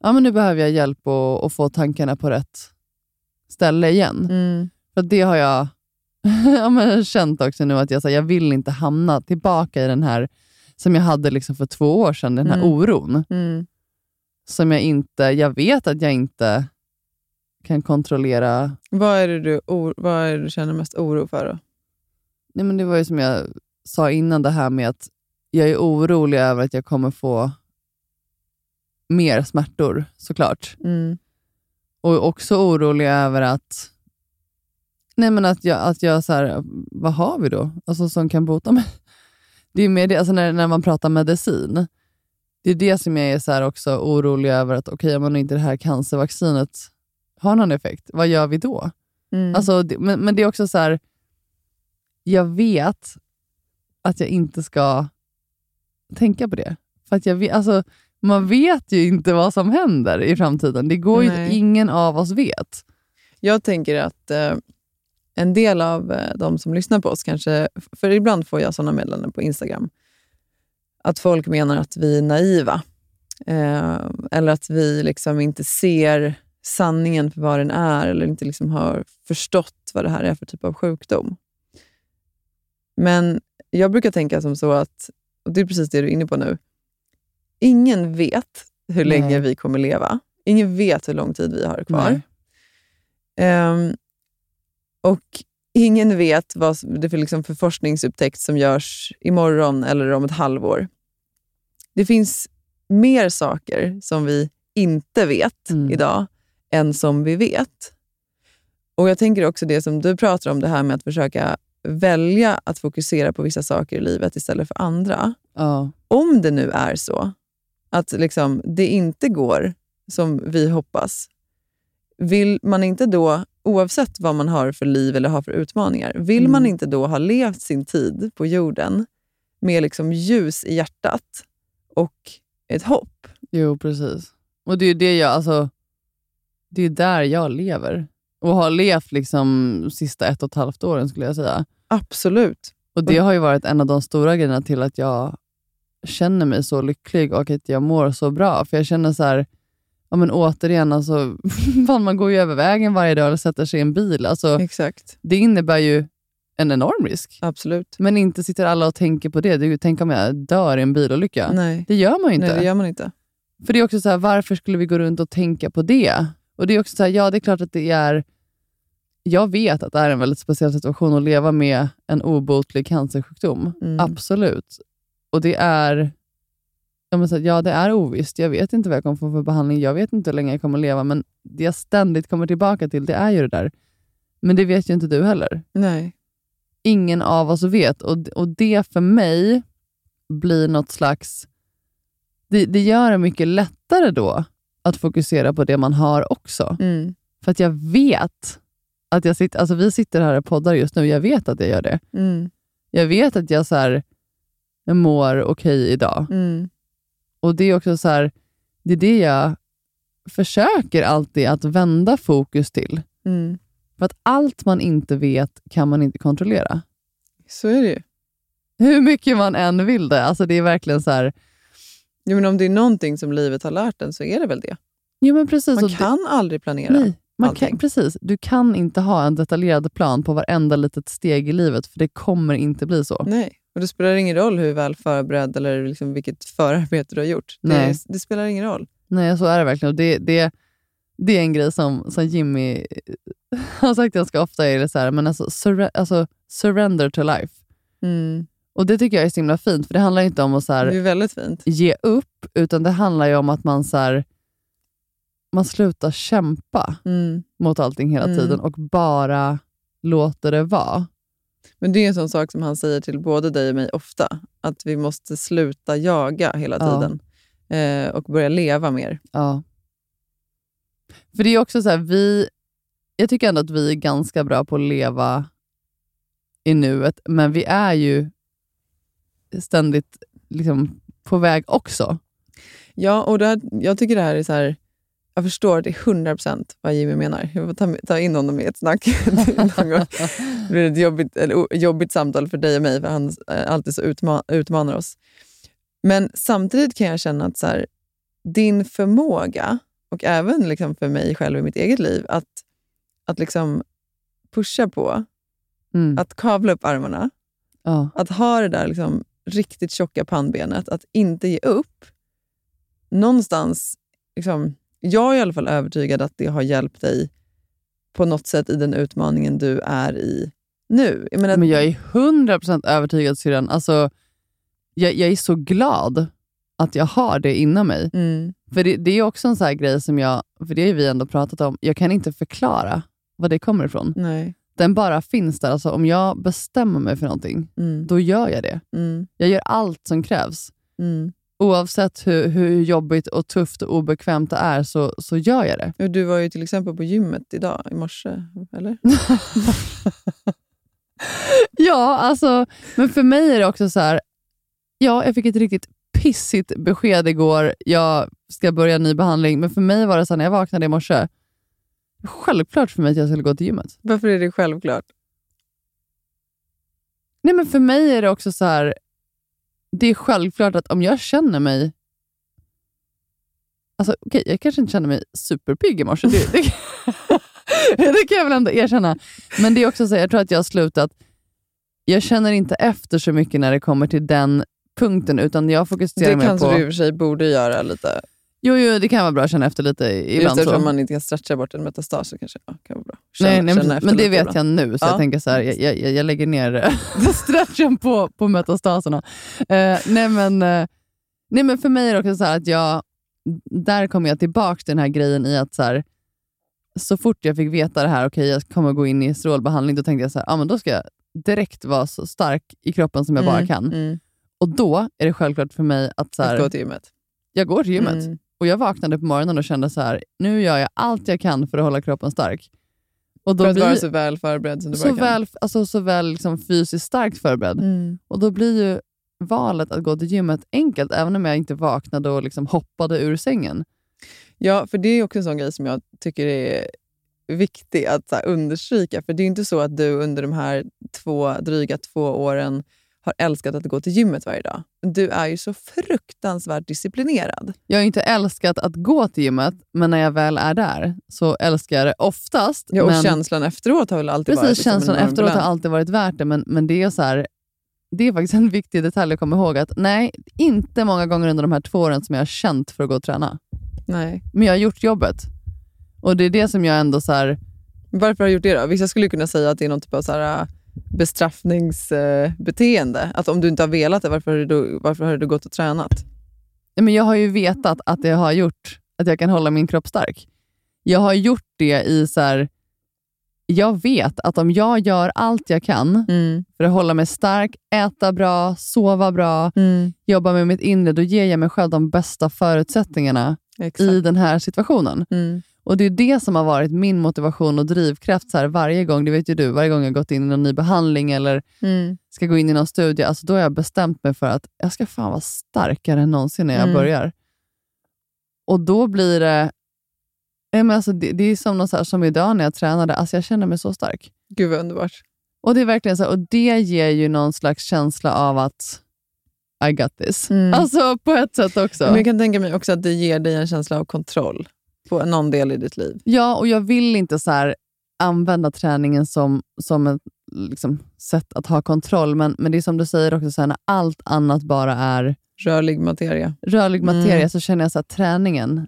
ja, men nu behöver jag hjälp att, få tankarna på rätt ställe igen. Mm. För det har jag ja, men känt också nu, att jag, så här, jag vill inte hamna tillbaka i den här som jag hade liksom för två år sedan, den här Mm. oron. Mm. Som jag inte, jag vet att jag inte kan kontrollera. Vad, är det du, or- vad är du känner mest oro för? Då? Nej, men det var ju som jag sa innan, det här med att jag är orolig över att jag kommer få mer smärtor, såklart. Mm. Och också orolig över att Nej men att jag, att jag så här, vad har vi då alltså, som kan bota mig? Det är mer det, alltså när, när man pratar medicin, det är det som jag är så här också orolig över, att okej, om inte det här cancervaccinet har någon effekt, vad gör vi då? Mm. Alltså, det, men, men det är också så här, jag vet att jag inte ska tänka på det. För att jag alltså, man vet ju inte vad som händer i framtiden. Det går ju, Nej. ingen av oss vet. Jag tänker att eh, en del av eh, de som lyssnar på oss kanske, för ibland får jag sådana meddelanden på Instagram, att folk menar att vi är naiva. Eh, eller att vi liksom inte ser sanningen för vad den är eller inte liksom har förstått vad det här är för typ av sjukdom. Men jag brukar tänka som så att, och det är precis det du är inne på nu, ingen vet hur länge Nej. vi kommer leva. Ingen vet hur lång tid vi har kvar. Ehm, och ingen vet vad det är för, liksom för forskningsupptäckt som görs imorgon eller om ett halvår. Det finns mer saker som vi inte vet Mm. idag än som vi vet. Och Jag tänker också det som du pratar om, det här med att försöka välja att fokusera på vissa saker i livet istället för andra. Ja. Om det nu är så att liksom, det inte går som vi hoppas, vill man inte då, oavsett vad man har för liv eller har för utmaningar, vill Mm. man inte då ha levt sin tid på jorden med liksom ljus i hjärtat och ett hopp? Jo, precis. Och det är det jag, alltså, det är där jag lever. Och har levt liksom sista ett och ett halvt åren skulle jag säga. Absolut. Och Det har ju varit en av de stora grejerna till att jag känner mig så lycklig och att jag mår så bra. För jag känner så här, ja men återigen, alltså, fan, man går ju över vägen varje dag eller sätter sig i en bil. Alltså, Exakt. det innebär ju en enorm risk. Absolut. Men inte sitter alla och tänker på det. tänk om jag dör i en bilolycka. Nej. Det gör man ju inte. Nej, det gör man inte. För det är också så här, varför skulle vi gå runt och tänka på det? Och det är också så här, ja det är klart att det är... Jag vet att det är en väldigt speciell situation att leva med en obotlig cancersjukdom. Mm. Absolut. Och det är... Här, ja, det är ovisst. Jag vet inte vad jag kommer få för behandling. Jag vet inte hur länge jag kommer leva. Men det jag ständigt kommer tillbaka till, det är ju det där. Men det vet ju inte du heller. Nej. Ingen av oss vet. Och, och det för mig blir något slags... Det, det gör det mycket lättare då att fokusera på det man har också. Mm. För att jag vet att jag sitter... Alltså vi sitter här och poddar just nu. Jag vet att jag gör det. Mm. Jag vet att jag, så här, jag mår okej idag. Mm. Och det är också så här, det är det jag försöker alltid att vända fokus till. Mm. För att allt man inte vet kan man inte kontrollera. Så är det ju. Hur mycket man än vill det. Alltså det är verkligen så här, Jo, men om det är någonting som livet har lärt en så är det väl det. jo men precis. Man och det- kan aldrig planera. Nej, man kan, precis. Du kan inte ha en detaljerad plan på varenda litet steg i livet, för det kommer inte bli så. Nej, och det spelar ingen roll hur väl förberedd eller liksom vilket förarbete du har gjort. Nej. Det, det spelar ingen roll. Nej, så är det verkligen. Det, det, det är en grej som, som Jimmy har sagt ganska ofta, är det så här, men alltså, surre, alltså, surrender to life. Mm. Och Det tycker jag är så himla fint, för det handlar inte om att så här, ge upp, utan det handlar ju om att man, så här, man slutar kämpa Mm. mot allting hela Mm. tiden och bara låter det vara. Men det är en sån sak som han säger till både dig och mig ofta. Att vi måste sluta jaga hela Ja. tiden eh, och börja leva mer. Ja. För det är också så här, vi, jag tycker ändå att vi är ganska bra på att leva i nuet, men vi är ju ständigt liksom på väg också. Ja, och det här, jag tycker det här är så här... Jag förstår det är 100% vad Jimmy menar. Jag får ta, ta in honom i ett snack. någon gång. det blir ett jobbigt, eller, jobbigt samtal för dig och mig, för han eh, alltid så utma, utmanar oss. Men samtidigt kan jag känna att så här, din förmåga och även liksom för mig själv i mitt eget liv, att, att liksom pusha på, Mm. att kavla upp armarna, Ja. att ha det där liksom riktigt tjocka pannbenet, att inte ge upp. Någonstans, liksom, jag är i alla fall övertygad att det har hjälpt dig på något sätt i den utmaningen du är i nu. Jag menar, Men jag är 100% övertygad syrran. Alltså, jag, jag är så glad att jag har det inom mig. mm, För det, det är också en sån här grej som jag, för det har vi ändå pratat om, jag kan inte förklara var det kommer ifrån. nej, Den bara finns där. Alltså, om jag bestämmer mig för någonting, mm, då gör jag det. mm, Jag gör allt som krävs. Oavsett hur, hur jobbigt och tufft och obekvämt det är så, så gör jag det. Du var ju till exempel på gymmet idag, i morse, eller? Ja, alltså, men för mig är det också så här. Ja, jag fick ett riktigt pissigt besked igår. Jag ska börja en ny behandling, men för mig var det så här, när jag vaknade i morse, självklart för mig att jag skulle gå till gymmet. Varför är det självklart? Nej, men för mig är det också så här. Det är självklart att om jag känner mig... Alltså, okej, jag kanske inte känner mig superpigg i morse. Det, det, det kan jag väl ändå erkänna. Men det är också så jag tror att jag har slutat... Jag känner inte efter så mycket när det kommer till den punkten, utan jag fokuserar Det mer kanske på... du i och för sig borde göra lite. Jo, jo, det kan vara bra att känna efter lite Just ibland. eftersom Så. man inte kan stretcha bort en metastas så kanske ja, kan vara bra. Känna- Nej, nej, känna men, det vet ibland. jag nu, så Ja. jag tänker så här, jag, jag, jag lägger ner stretchen på, på metastaserna. Eh, nej, men, eh, nej, men för mig är det också så att jag, där kommer jag tillbaka till den här grejen i att så, här, så fort jag fick veta det här, okej jag kommer gå in i strålbehandling, då tänkte jag så här, ah, men då ska jag direkt vara så stark i kroppen som jag bara Mm, kan. Mm, Och då är det självklart för mig att så att här, gå till gymmet. jag går till gymmet. Mm. Och Jag vaknade på morgonen och kände så här, nu gör jag allt jag kan för att hålla kroppen stark. Och då För att blir vara så väl förberedd som du bara så kan. väl, alltså, så väl liksom fysiskt starkt förberedd. Mm. Och Då blir ju valet att gå till gymmet enkelt, även om jag inte vaknade och liksom hoppade ur sängen. Ja, för det är också en sån grej som jag tycker är viktig att så här, understryka. För det är inte så att du under de här två, dryga två åren har älskat att gå till gymmet varje dag. Du är ju så fruktansvärt disciplinerad. Jag har inte älskat att gå till gymmet, men när jag väl är där så älskar jag det oftast. Ja, och men känslan efteråt har väl alltid varit Precis, liksom känslan efteråt har alltid varit värt det, men, men det är så här, det är faktiskt en viktig detalj att komma ihåg att nej, inte många gånger under de här två åren som jag har känt för att gå och träna. Nej. Men jag har gjort jobbet. Och det är det som jag ändå så här, Varför har du gjort det då? Vissa skulle kunna säga att det är någon typ av så här, bestraffningsbeteende. Att om du inte har velat det, varför har du, då, varför har du gått och tränat? Nej, men jag har ju vetat att det har gjort att jag kan hålla min kropp stark. Jag har gjort det i så här, jag vet att om jag gör allt jag kan Mm. för att hålla mig stark, äta bra, sova bra, Mm. jobba med mitt inre, då ger jag mig själv de bästa förutsättningarna Exakt. i den här situationen. Mm. Och Det är det som har varit min motivation och drivkraft så här, varje gång. Det vet ju du, varje gång jag gått in i någon ny behandling eller Mm. ska gå in i någon studie, alltså då har jag bestämt mig för att jag ska fan vara starkare än någonsin när jag Mm. börjar. Och då blir det... Men alltså, det, det är som, någon så här, som idag när jag tränade, alltså jag känner mig så stark. Gud vad underbart. Och det är verkligen så här, och det ger ju någon slags känsla av att I got this. Mm. Alltså på ett sätt också. Men jag kan tänka mig också att det ger dig en känsla av kontroll på någon del i ditt liv. Ja, och jag vill inte så här använda träningen som, som ett liksom, sätt att ha kontroll, men, men det är som du säger också, så här, när allt annat bara är Rörlig materia. rörlig materia Mm. så känner jag så att träningen,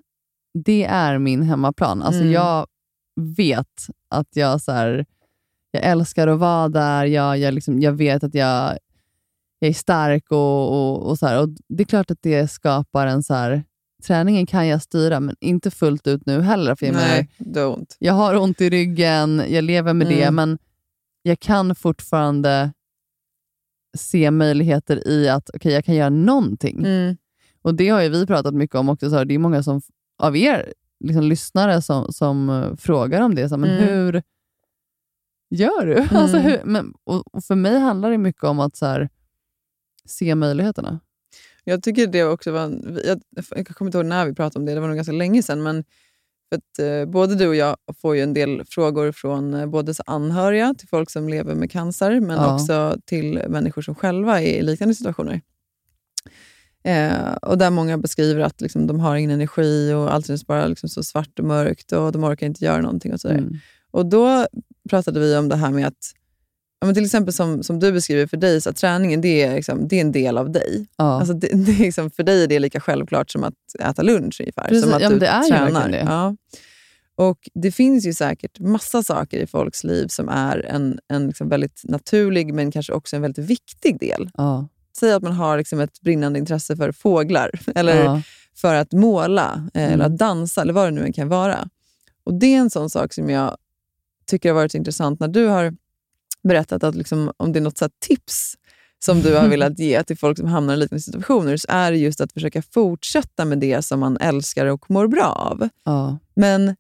det är min hemmaplan. Alltså Mm. Jag vet att jag, så här, jag älskar att vara där. Jag, jag, liksom, jag vet att jag, jag är stark och, och, och, så här, och Det är klart att det skapar en... så här, Träningen kan jag styra, men inte fullt ut nu heller. För jag, menar, Nej, ont. jag har ont i ryggen, jag lever med det, Mm. men jag kan fortfarande se möjligheter i att okay, jag kan göra någonting. Mm. Och Det har ju vi pratat mycket om också. Så här, det är många som, av er liksom, lyssnare som, som eh, frågar om det. Så här, men Mm. Hur gör du? Alltså, hur, men, och, och För mig handlar det mycket om att så här, se möjligheterna. Jag tycker det också var... En, jag, jag kommer inte ihåg när vi pratade om det, det var nog ganska länge sedan. Men för att, eh, både du och jag får ju en del frågor från eh, både anhöriga till folk som lever med cancer, men Ja. också till människor som själva är i liknande situationer. Eh, och där många beskriver att liksom, de har ingen energi och allt är bara liksom, så svart och mörkt och de orkar inte göra någonting. och sådär. Mm. Och då pratade vi om det här med att, men till exempel som, som du beskriver för dig, så att träningen det är, liksom, det är en del av dig. Ja. Alltså det, det är liksom, för dig är det lika självklart som att äta lunch ungefär. Precis, som att ja, du det är tränar. det. Ja. Och det finns ju säkert massa saker i folks liv som är en, en liksom väldigt naturlig men kanske också en väldigt viktig del. ja. Säg att man har liksom ett brinnande intresse för fåglar eller ja. för att måla eh, eller Mm. att dansa eller vad det nu än kan vara. Och Det är en sån sak som jag tycker har varit så intressant när du har berättat att liksom, om det är något så tips som du har velat ge till folk som hamnar i liknande situationer så är det just att försöka fortsätta med det som man älskar och mår bra av. ja. Men eh,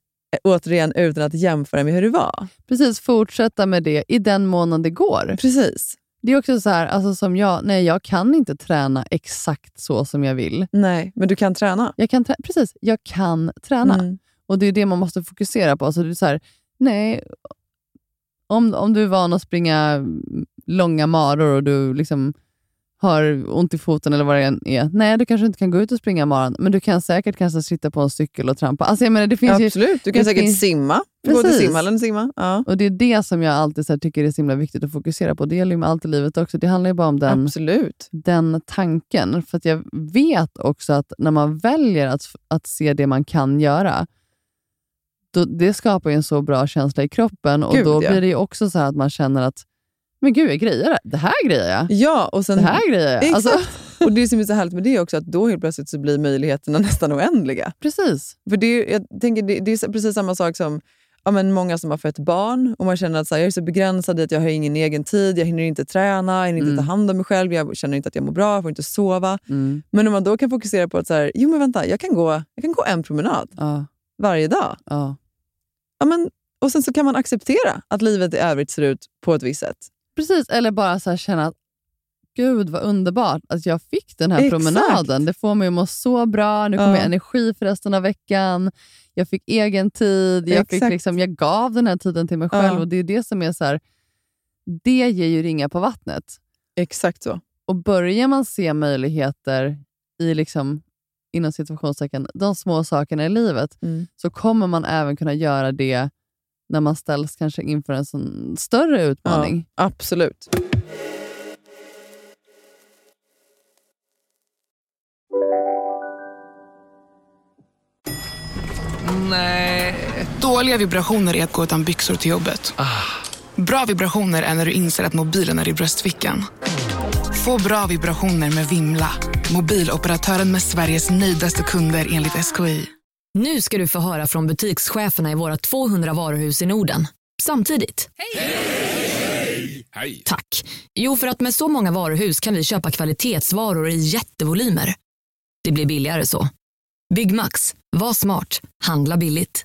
återigen utan att jämföra med hur det var. Precis, fortsätta med det i den mån det går. Precis. Det är också så här, alltså som jag, nej jag kan inte träna exakt så som jag vill. Nej, men du kan träna. Jag kan precis, jag kan träna. Mm. Och det är det man måste fokusera på. Alltså det är så här, nej, om, om du är van att springa långa maror och du liksom har ont i foten eller vad det än är. Nej, du kanske inte kan gå ut och springa maran, men du kan säkert kanske sitta på en cykel och trampa. Alltså jag menar, det finns ju, Absolut, du kan säkert finns- simma. Gå till simhallen och simma. Ja. och det är det som jag alltid så här, tycker är så himla viktigt att fokusera på. Det gäller ju med allt i livet också. Det handlar ju bara om den, Absolut. den tanken. För att jag vet också att när man väljer att, att se det man kan göra, då, det skapar ju en så bra känsla i kroppen och Gud, då blir det ju också så att man känner att men gud, jag grejer det. Det här grejer jag. Ja, och sen Det här grejer jag. Exakt. Alltså, Och Det som är så härligt med det är också att då helt plötsligt så blir möjligheterna nästan oändliga. precis. För det, är- jag tänker, det, det är precis samma sak som ja, men många som har fått barn och man känner att så här, jag är så begränsad i att jag har ingen egen tid, jag hinner inte träna, jag hinner inte Mm. ta hand om mig själv, jag känner inte att jag mår bra, jag får inte sova. Mm. Men om man då kan fokusera på att så här, jo men vänta, jag kan, gå, jag kan gå en promenad Ja, varje dag. ja. Ja, men, och sen så kan man acceptera att livet i övrigt ser ut på ett visst sätt. Precis, eller bara så här känna att gud vad underbart att jag fick den här Exakt. promenaden. Det får mig att må så bra. Nu kommer Ja. jag energi för resten av veckan. Jag fick egen tid. Jag, fick liksom, jag gav den här tiden till mig Ja. själv. och Det är det som är så här, det ger ju ringar på vattnet. Exakt så. Och börjar man se möjligheter i liksom, inom situationstecken, de små sakerna i livet, Mm. så kommer man även kunna göra det när man ställs kanske inför en sån större utmaning. Ja, absolut. Dåliga vibrationer är att gå utan byxor till jobbet. Bra vibrationer är när du inser att mobilen är i bröstfickan. Få bra vibrationer med Vimla. Mobiloperatören med Sveriges nöjdaste kunder enligt SKI. Nu ska du få höra från butikscheferna i våra 200 varuhus i Norden. Samtidigt. Hej! Tack. Jo, för att med så många varuhus kan vi köpa kvalitetsvaror i jättevolymer. Det blir billigare så. Byggmax. Var smart. Handla billigt.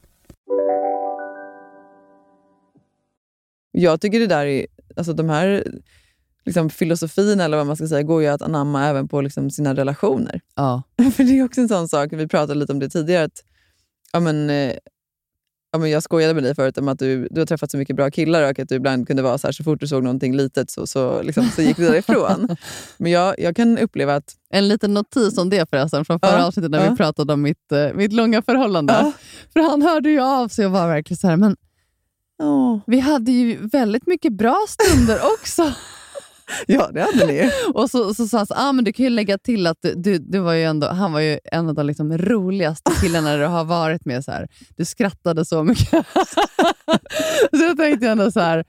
Jag tycker det där är, alltså de här liksom, filosofierna eller vad man ska säga, går ju att anamma även på liksom, sina relationer. Ja. För det är också en sån sak, vi pratade lite om det tidigare, att ja, men, eh, ja, men jag skojade med dig förut om att du, du har träffat så mycket bra killar och att du ibland kunde vara så här, så fort du såg någonting litet så, så, liksom, så gick du därifrån. Men jag, jag kan uppleva att En liten notis om det förresten från förra Ja, avsnittet när ja. vi pratade om mitt, eh, mitt långa förhållande. Ja. För han hörde ju av sig och var verkligen så här, men åh, vi hade ju väldigt mycket bra stunder också. ja, det hade ni. och så, så sa han så, ah, men du kan ju lägga till att du, du, du var ju ändå, han var ju en av de liksom roligaste killarna du har varit med. Så här. Du skrattade så mycket. så jag tänkte ändå så här,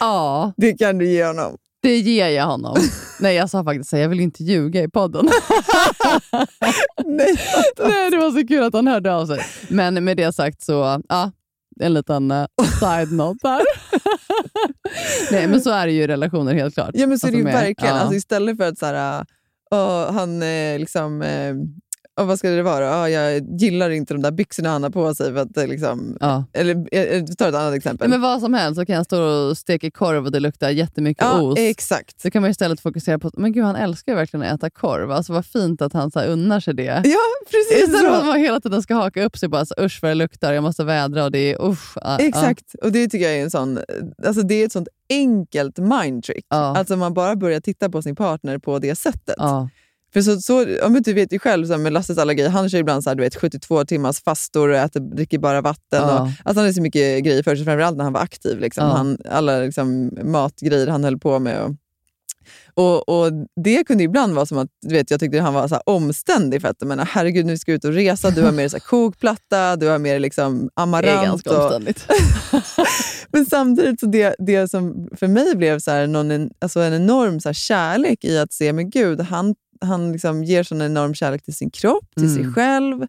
ja, Det kan du ge honom. det ger jag honom. Nej, jag sa faktiskt här, jag vill inte ljuga i podden. Nej. Nej, det var så kul att han hörde av sig. Men med det sagt så, ja, en liten uh, side-note där. Nej, men så är det ju i relationer helt klart. Ja, men så är det ju Alltså med- verkligen. ja. Alltså, istället för att så här, uh, han eh, liksom... eh, ja, vad ska det vara? Ja, jag gillar inte de där byxorna han har på sig. För att, liksom, Ja. Eller eh, vi tar ett annat exempel. Nej, men vad som helst så kan jag stå och steka korv och det luktar jättemycket ja, ost. exakt. Så kan man istället fokusera på men gud, han älskar verkligen att äta korv. Alltså vad fint att han så här, unnar sig det. Ja, precis Istället för att man hela tiden ska haka upp sig på alltså, usch vad det luktar, jag måste vädra och det är usch. ah, ah. Exakt. Och det tycker jag är en sån, alltså det är ett sånt enkelt mindtrick. Ja. Alltså man bara börjar titta på sin partner på det sättet. Ja. För så, så, ja, men du vet ju själv så här, med Lasses alla grejer, han kör ibland så här, du vet, 72 timmars fastor och äter, dricker bara vatten. Ja. Och, alltså han hade så mycket grejer för sig, framförallt när han var aktiv. Liksom. Ja. Han, alla liksom, matgrejer han höll på med. Och, och, och Det kunde ibland vara som att du vet, jag tyckte han var så här omständig. För att, menar, herregud, nu ska vi ut och resa. Du har med dig så här kokplatta, du har med dig liksom Det är amarant. ganska och, omständigt. men samtidigt, så det, det som för mig blev så här, någon, alltså en enorm så här, kärlek i att se, men gud, han, han liksom ger sån enorm kärlek till sin kropp, till sig Mm. själv.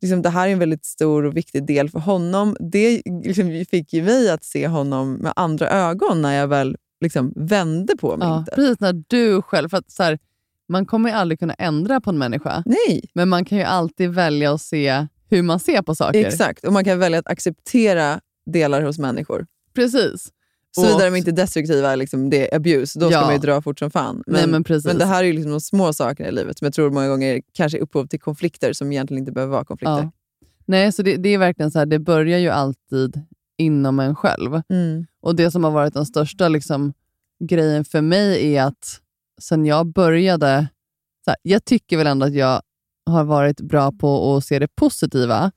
Liksom, det här är en väldigt stor och viktig del för honom. Det liksom, fick ju mig att se honom med andra ögon när jag väl liksom, vände på mig. Ja, precis när du själv, för att så här, man kommer ju aldrig kunna ändra på en människa, Nej, men man kan ju alltid välja att se hur man ser på saker. exakt. Och man kan välja att acceptera delar hos människor. Precis. Såvida de inte är destruktiva, liksom, det är abuse, då ska Ja. man ju dra fort som fan. Men, Nej, men precis. men det här är ju liksom de små sakerna i livet som jag tror många gånger kanske är upphov till konflikter som egentligen inte behöver vara konflikter. Ja. Nej, så det, det är verkligen så här, det börjar ju alltid inom en själv. Mm. Och det som har varit den största liksom, grejen för mig är att sen jag började, så här, jag tycker väl ändå att jag har varit bra på att se det positiva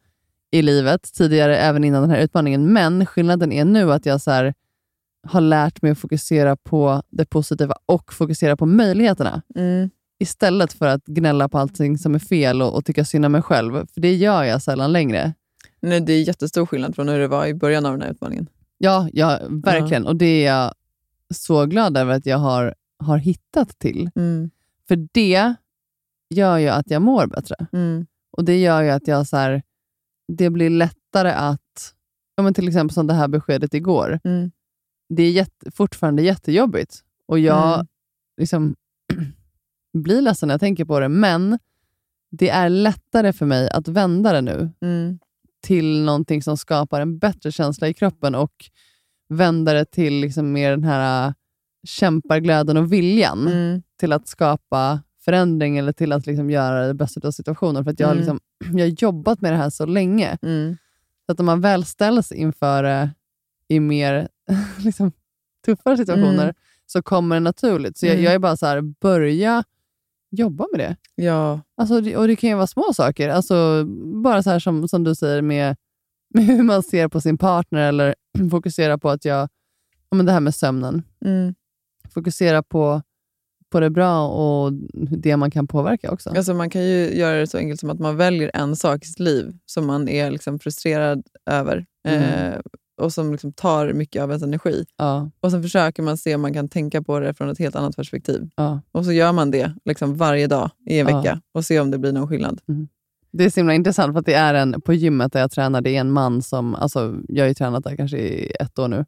i livet tidigare, även innan den här utmaningen. Men skillnaden är nu att jag så här, har lärt mig att fokusera på det positiva och fokusera på möjligheterna. Mm. Istället för att gnälla på allting som är fel och, och tycka synd om mig själv. För det gör jag sällan längre. Nej, det är jättestor skillnad från hur det var i början av den här utmaningen. Ja, ja verkligen. Och det är jag så glad över att jag har, har hittat till. Mm. För det gör ju att jag mår bättre. Mm. Och det gör ju att jag så här, det blir lättare att, ja, men till exempel som det här beskedet igår. Mm. Det är jätte, fortfarande jättejobbigt. Och jag Mm. liksom blir ledsen när jag tänker på det, men det är lättare för mig att vända det nu Mm. till någonting som skapar en bättre känsla i kroppen och vända det till liksom mer den här äh, kämparglöden och viljan Mm. till att skapa förändring eller till att liksom göra det bästa av situationen. För att jag, har Mm. liksom, jag har jobbat med det här så länge. Mm. Så att om man väl ställs inför det i mer liksom, tuffare situationer Mm. så kommer det naturligt. Så jag, Mm. jag är bara så här, börja jobba med det. Ja. Alltså, det- och det kan ju vara små saker. Alltså, bara så här som, som du säger med, med hur man ser på sin partner eller fokusera på att jag, ja, men det här med sömnen. Mm. Fokusera på, på det bra och det man kan påverka också. Alltså man kan ju göra det så enkelt som att man väljer en sak i sitt liv som man är liksom frustrerad över Mm. eh, och som liksom tar mycket av ens energi. Ja, Och Sen försöker man se om man kan tänka på det från ett helt annat perspektiv. ja. Och så gör man det liksom varje dag i en Ja. vecka och ser om det blir någon skillnad. Det är så himla intressant för att det är en, på gymmet där jag tränar, det är en man som, alltså, jag har ju tränat där kanske i ett år nu.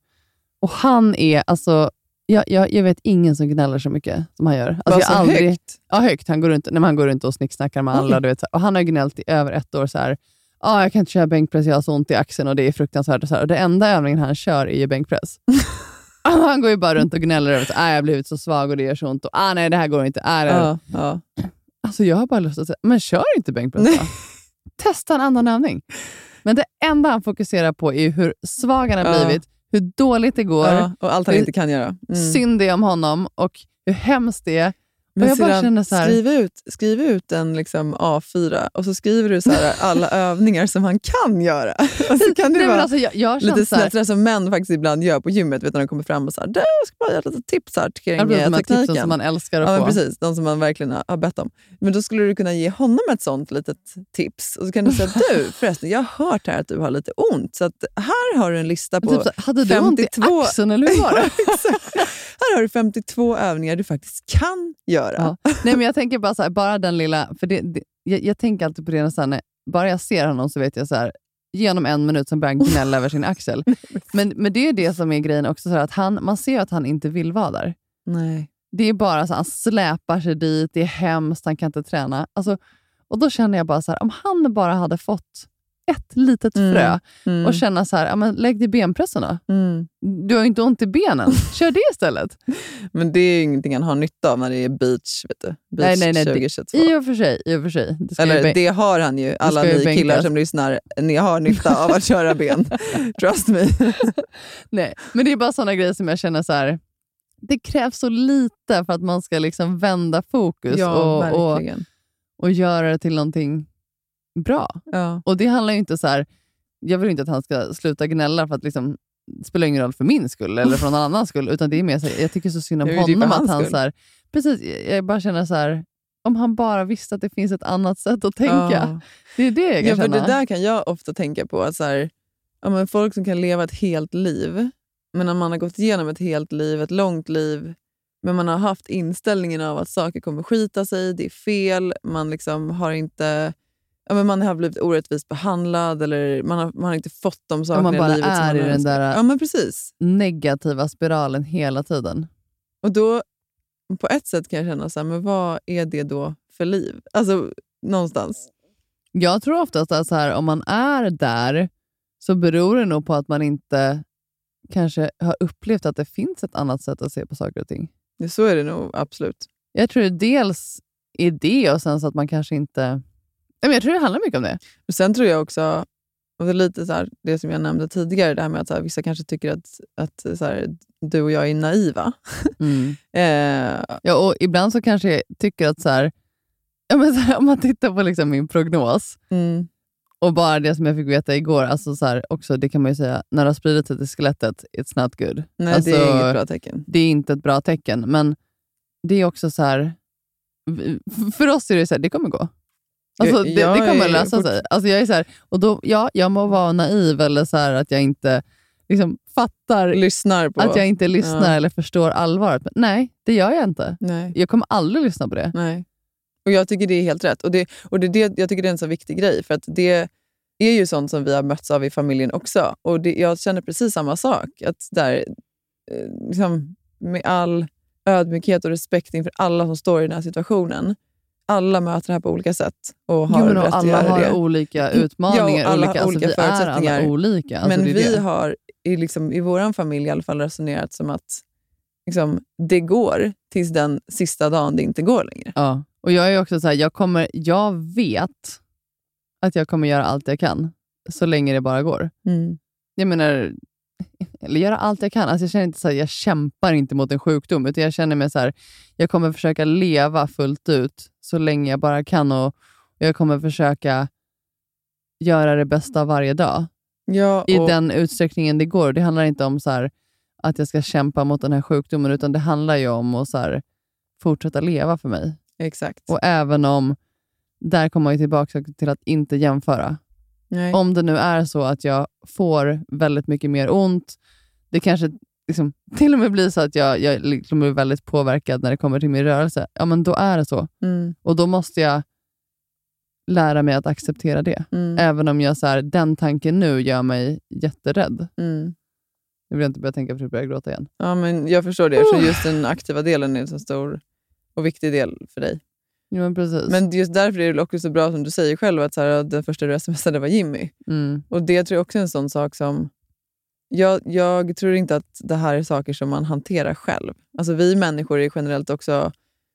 Och han är, alltså, jag, jag, jag vet ingen som gnäller så mycket som han gör. Alltså, så aldrig, högt. Ja, högt. Han går runt, nej, han går runt och snicksnackar med alla. Du vet, och han har gnällt i över ett år. så här, ah, Jag kan inte köra bänkpress, jag har så ont i axeln och det är fruktansvärt. Och så här. Och det enda övningen han kör är ju bänkpress. han går ju bara runt och gnäller över att ah, jag har blivit så svag och det gör så ont. Och, ah, nej, det här går inte. Ah, det här. Ja, ja. Alltså, jag har bara lust att säga, men kör inte bänkpress då. Testa en annan övning. Men det enda han fokuserar på är hur svag han har Ja. blivit, hur dåligt det går, och allt han inte kan göra. Mm. synd det om honom och hur hemskt det är. Men jag bara syrran, känner så här, skriv, ut, skriv ut en liksom A4 och så skriver du så här, alla övningar som han kan göra. Och så kan det nej, vara alltså, jag, jag lite sådär som män faktiskt ibland gör på gymmet. Vet när de kommer fram och så här, "Du, jag ska bara göra lite tips här kring eh, de här tipsen tekniken. som man älskar att Ja, få. precis. De som man verkligen har- bett om. Men då skulle du kunna ge honom ett sånt litet tips. Och så kan du säga, du förresten, jag har hört här att du har lite ont. Så att här har du en lista på Typ så, hade du ont i 52 axeln eller hur var det? Här har du 52 övningar du faktiskt kan göra. Ja. Nej, men jag tänker bara så här, bara den lilla... För det, det, jag, jag tänker alltid på det, när så här, när, bara jag ser honom så vet jag så här, genom en minut som börjar han gnälla över sin axel. Men, men det är det som är grejen också, så här att han, man ser att han inte vill vara där. Nej. Det är bara så han släpar sig dit, det är hemskt, han kan inte träna. Alltså, och Då känner jag bara så här, om han bara hade fått ett litet Mm. frö Mm. och känna så här, ja, men lägg dig i benpressen då. Mm. Du har ju inte ont i benen. Kör det istället. Men det är ju ingenting han har nytta av när det är beach, vet du. beach Nej, nej, nej, det- 2022. I och för sig. I och för sig. Det Eller det har han ju, alla ska ju ni killar som lyssnar. Ni har nytta av att köra ben. Trust me. Nej, men det är bara sådana grejer som jag känner så här. Det krävs så lite för att man ska liksom vända fokus Ja, och, och, och göra det till någonting bra. Ja. Och det handlar ju inte så här. Jag vill inte att han ska sluta gnälla för att liksom, det spelar ingen roll för min skull eller för någon annans skull. Utan det är mer så här, jag tycker så synd om för honom. att han skull. så här, precis, jag- bara känner så här. Om han bara visste att det finns ett annat sätt att tänka. Ja. Det är det jag kan Ja, för känna. det där kan jag ofta tänka på. Att så här, ja, men folk som kan leva ett helt liv, men när man har gått igenom ett helt liv, ett långt liv, men man har haft inställningen av att saker kommer skita sig, det är fel, man liksom har inte ja, men man har blivit orättvist behandlad eller man har, man har inte fått de sakerna man bara i livet är i den där- Ja, men precis. Negativa spiralen hela tiden. Och då, på ett sätt kan jag känna, så här, men vad är det då för liv? Alltså, någonstans. Jag tror oftast att så här, om man är där så beror det nog på att man inte kanske har upplevt att det finns ett annat sätt att se på saker och ting. Så är det nog absolut. Jag tror dels är det och sen så att man kanske inte... Men Jag tror det handlar mycket om det. Och Sen tror jag också, och det är lite så här, det som jag nämnde tidigare, det här med att här, vissa kanske tycker att, att så här, du och jag är naiva. Eh, Ja, och ibland så kanske jag tycker att så här, ja, men så om man tittar på liksom min prognos mm, och bara det som jag fick veta igår, alltså så också, det kan man ju säga, när det har spridit sig till skelettet, it's not good. nej, alltså, det är inget bra tecken. det är inte ett bra tecken, men det är också så här, för oss är det så här, det kommer gå. Alltså, det, det kommer är lösa sig. Alltså, jag är så här, och då, ja, jag må vara naiv eller så här, att jag inte liksom, fattar Lyssnar på... att jag inte lyssnar Ja. eller förstår allvaret. Men nej, det gör jag inte. Nej. Jag kommer aldrig lyssna på det. Nej. Och Jag tycker det är helt rätt. Och det, och det, det, Jag tycker det är en så viktig grej. För att det är ju sånt som vi har mötts av i familjen också. Och det, Jag känner precis samma sak. Att där, eh, liksom, med all ödmjukhet och respekt inför alla som står i den här situationen. Alla möter det här på olika sätt och har Jo, men rätt alla har det. olika utmaningar. Ja, alla olika, alltså, olika vi är alla förutsättningar. olika. Alltså, men vi det. har i, liksom, i vår familj i alla fall resonerat som att liksom, det går tills den sista dagen det inte går längre. Ja. Och jag är också så här, jag, kommer, jag vet att jag kommer göra allt jag kan, så länge det bara går. Mm. Jag menar, eller göra allt jag kan. Alltså jag känner inte så här, jag kämpar inte mot en sjukdom, utan jag känner mig så här, jag kommer försöka leva fullt ut så länge jag bara kan och, och jag kommer försöka göra det bästa varje dag. Ja, I och- den utsträckningen det går. Det handlar inte om så här, att jag ska kämpa mot den här sjukdomen, utan det handlar ju om att så fortsätta leva för mig. Exakt. Och även om, där kommer ju tillbaka till att inte jämföra. Nej. Om det nu är så att jag får väldigt mycket mer ont, det kanske liksom, till och med blir så att jag, jag liksom blir väldigt påverkad när det kommer till min rörelse, ja men då är det så. Mm. Och då måste jag lära mig att acceptera det. Mm. Även om jag så här, den tanken nu gör mig jätterädd. Mm. Nu vill jag inte börja tänka på att börja gråta igen. Ja, men jag förstår det, eftersom just den aktiva delen är en så stor och viktig del för dig. Ja, men precis. Men just därför är det också så bra som du säger själv att så här, den första du smsade var Jimmy. Mm. Och det tror jag också är en sån sak som... Jag, jag tror inte att det här är saker som man hanterar själv. Alltså vi människor är generellt också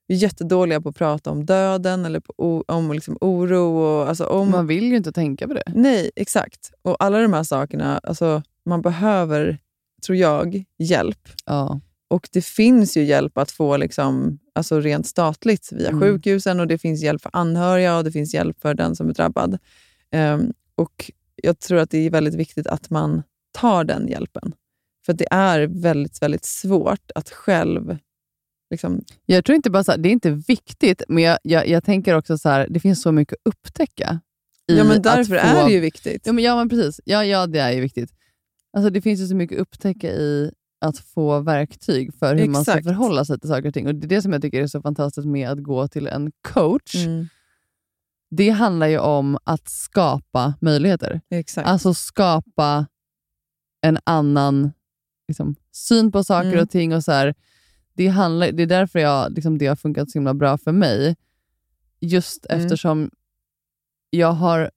vi är jättedåliga på att prata om döden eller på, om liksom oro. Och, alltså om, Man vill ju inte tänka på det. Nej, exakt. Och alla de här sakerna, alltså, man behöver, tror jag, hjälp. Ja. Och det finns ju hjälp att få liksom, alltså rent statligt via Mm. sjukhusen och det finns hjälp för anhöriga och det finns hjälp för den som är drabbad. Ehm, och Jag tror att det är väldigt viktigt att man tar den hjälpen. För det är väldigt, väldigt svårt att själv... Liksom, Jag tror inte bara så här, det är inte viktigt, men jag, jag, jag tänker också så här, det finns så mycket att upptäcka. ja, men därför få- är det ju viktigt. Ja, men, ja, men precis. Ja, ja, det är ju viktigt. Alltså, det finns ju så mycket att upptäcka i att få verktyg för hur man ska Exakt. förhålla sig till saker och ting. Och Det är det som jag tycker är så fantastiskt med att gå till en coach. Mm. det handlar ju om att skapa möjligheter. Exakt. Alltså skapa en annan liksom, syn på saker Mm. och ting. och så här, det, handlar, det är därför jag, liksom, det har funkat så himla bra för mig. Just Mm. eftersom jag har,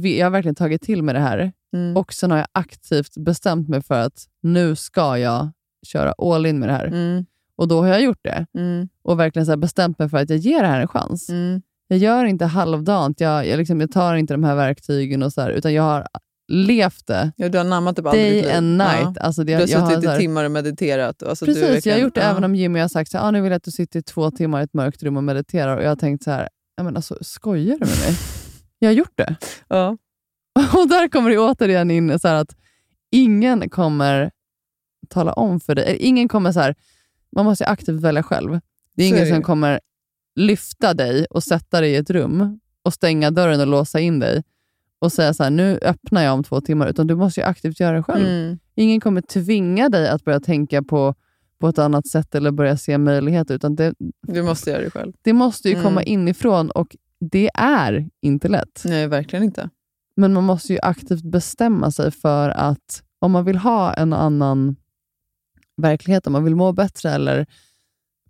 jag har verkligen tagit till mig det här Mm. och sen har jag aktivt bestämt mig för att nu ska jag köra all in med det här. Mm. Och då har jag gjort det Mm. och verkligen så bestämt mig för att jag ger det här en chans. Mm. Jag gör inte halvdant, jag, jag, liksom, jag tar inte de här verktygen och så här, utan jag har levt det. Ja, du har namnat det på Day and night. Ja. Alltså det, Du har jag suttit i timmar och mediterat. Alltså, Precis, jag har verkligen- gjort det ja. även om Jimmy har sagt så här, ah, nu vill jag att du sitter i två timmar i ett mörkt rum och mediterar. Och jag har tänkt så här, "Ja, men alltså, skojar du med mig? Jag har gjort det. Ja. Och där kommer det återigen in så att ingen kommer tala om för dig. Ingen kommer så här, man måste ju aktivt välja själv. Det är Så är ingen det som kommer lyfta dig och sätta dig i ett rum och stänga dörren och låsa in dig och säga så här, nu öppnar jag om två timmar. Utan du måste ju aktivt göra det själv. Mm. Ingen kommer tvinga dig att börja tänka på, på ett annat sätt eller börja se möjligheter. Utan det, Du måste göra det själv. det måste ju Mm. komma inifrån och det är inte lätt. Nej, verkligen inte. Men man måste ju aktivt bestämma sig för att om man vill ha en annan verklighet, om man vill må bättre eller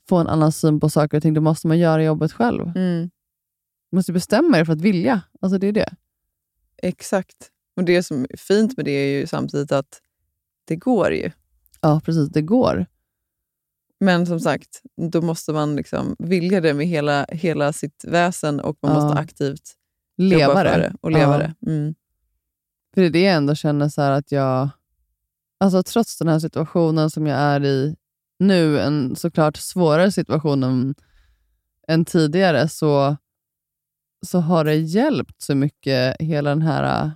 få en annan syn på saker och ting, då måste man göra jobbet själv. Mm. Man måste bestämma er för att vilja. Alltså det är det. Exakt. Och Det som är fint med det är ju samtidigt att det går ju. Ja, precis. Det går. Men som sagt, då måste man liksom vilja det med hela, hela sitt väsen och man Ja. måste aktivt Leva jobba för det och leva Ja. det. Mm. För det är det jag ändå känner så här att jag, alltså trots den här situationen som jag är i nu, en såklart svårare situation än, än tidigare, så, så har det hjälpt så mycket, hela den här...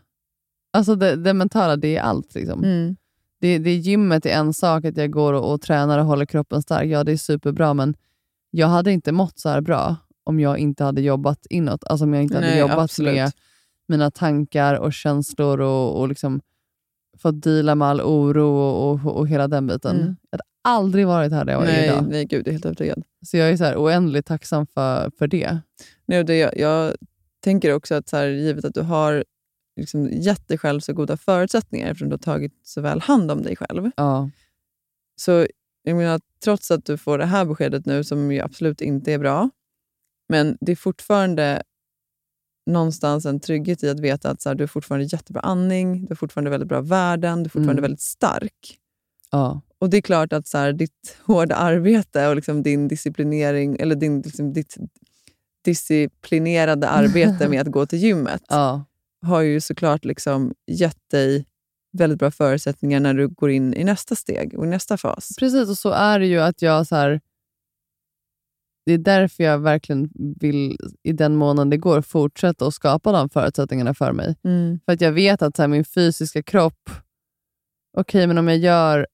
Alltså det, det mentala, det är allt. Liksom. Mm. Det, det är gymmet är en sak, att jag går och, och tränar och håller kroppen stark. Ja, det är superbra, men jag hade inte mått så här bra om jag inte hade jobbat inåt. Alltså om jag inte hade Nej, jobbat absolut. med mina tankar och känslor och, och liksom fått deala med all oro och, och, och hela den biten. Mm. Jag hade aldrig varit här där jag är Nej, idag. nej, gud, jag är helt övertygad. Så jag är så här oändligt tacksam för, för det. Nej, det, jag, jag tänker också att så här, givet att du har liksom gett dig själv så goda förutsättningar eftersom du har tagit så väl hand om dig själv. Ja. Så jag menar, trots att du får det här beskedet nu som ju absolut inte är bra, men det är fortfarande någonstans en trygghet i att veta att så här, du har fortfarande jättebra andning, du har fortfarande väldigt bra värden, du är fortfarande Mm. väldigt stark. Ja. Och det är klart att så här, ditt hårda arbete och liksom din disciplinering, eller din, liksom, ditt disciplinerade arbete med att gå till gymmet Ja. Har ju såklart liksom gett dig väldigt bra förutsättningar när du går in i nästa steg och nästa fas. Precis, och så är det ju att jag så här, Det är därför jag verkligen vill, i den månaden det går, fortsätta att skapa de förutsättningarna för mig. Mm. För att jag vet att så här, min fysiska kropp, okej, men om jag gör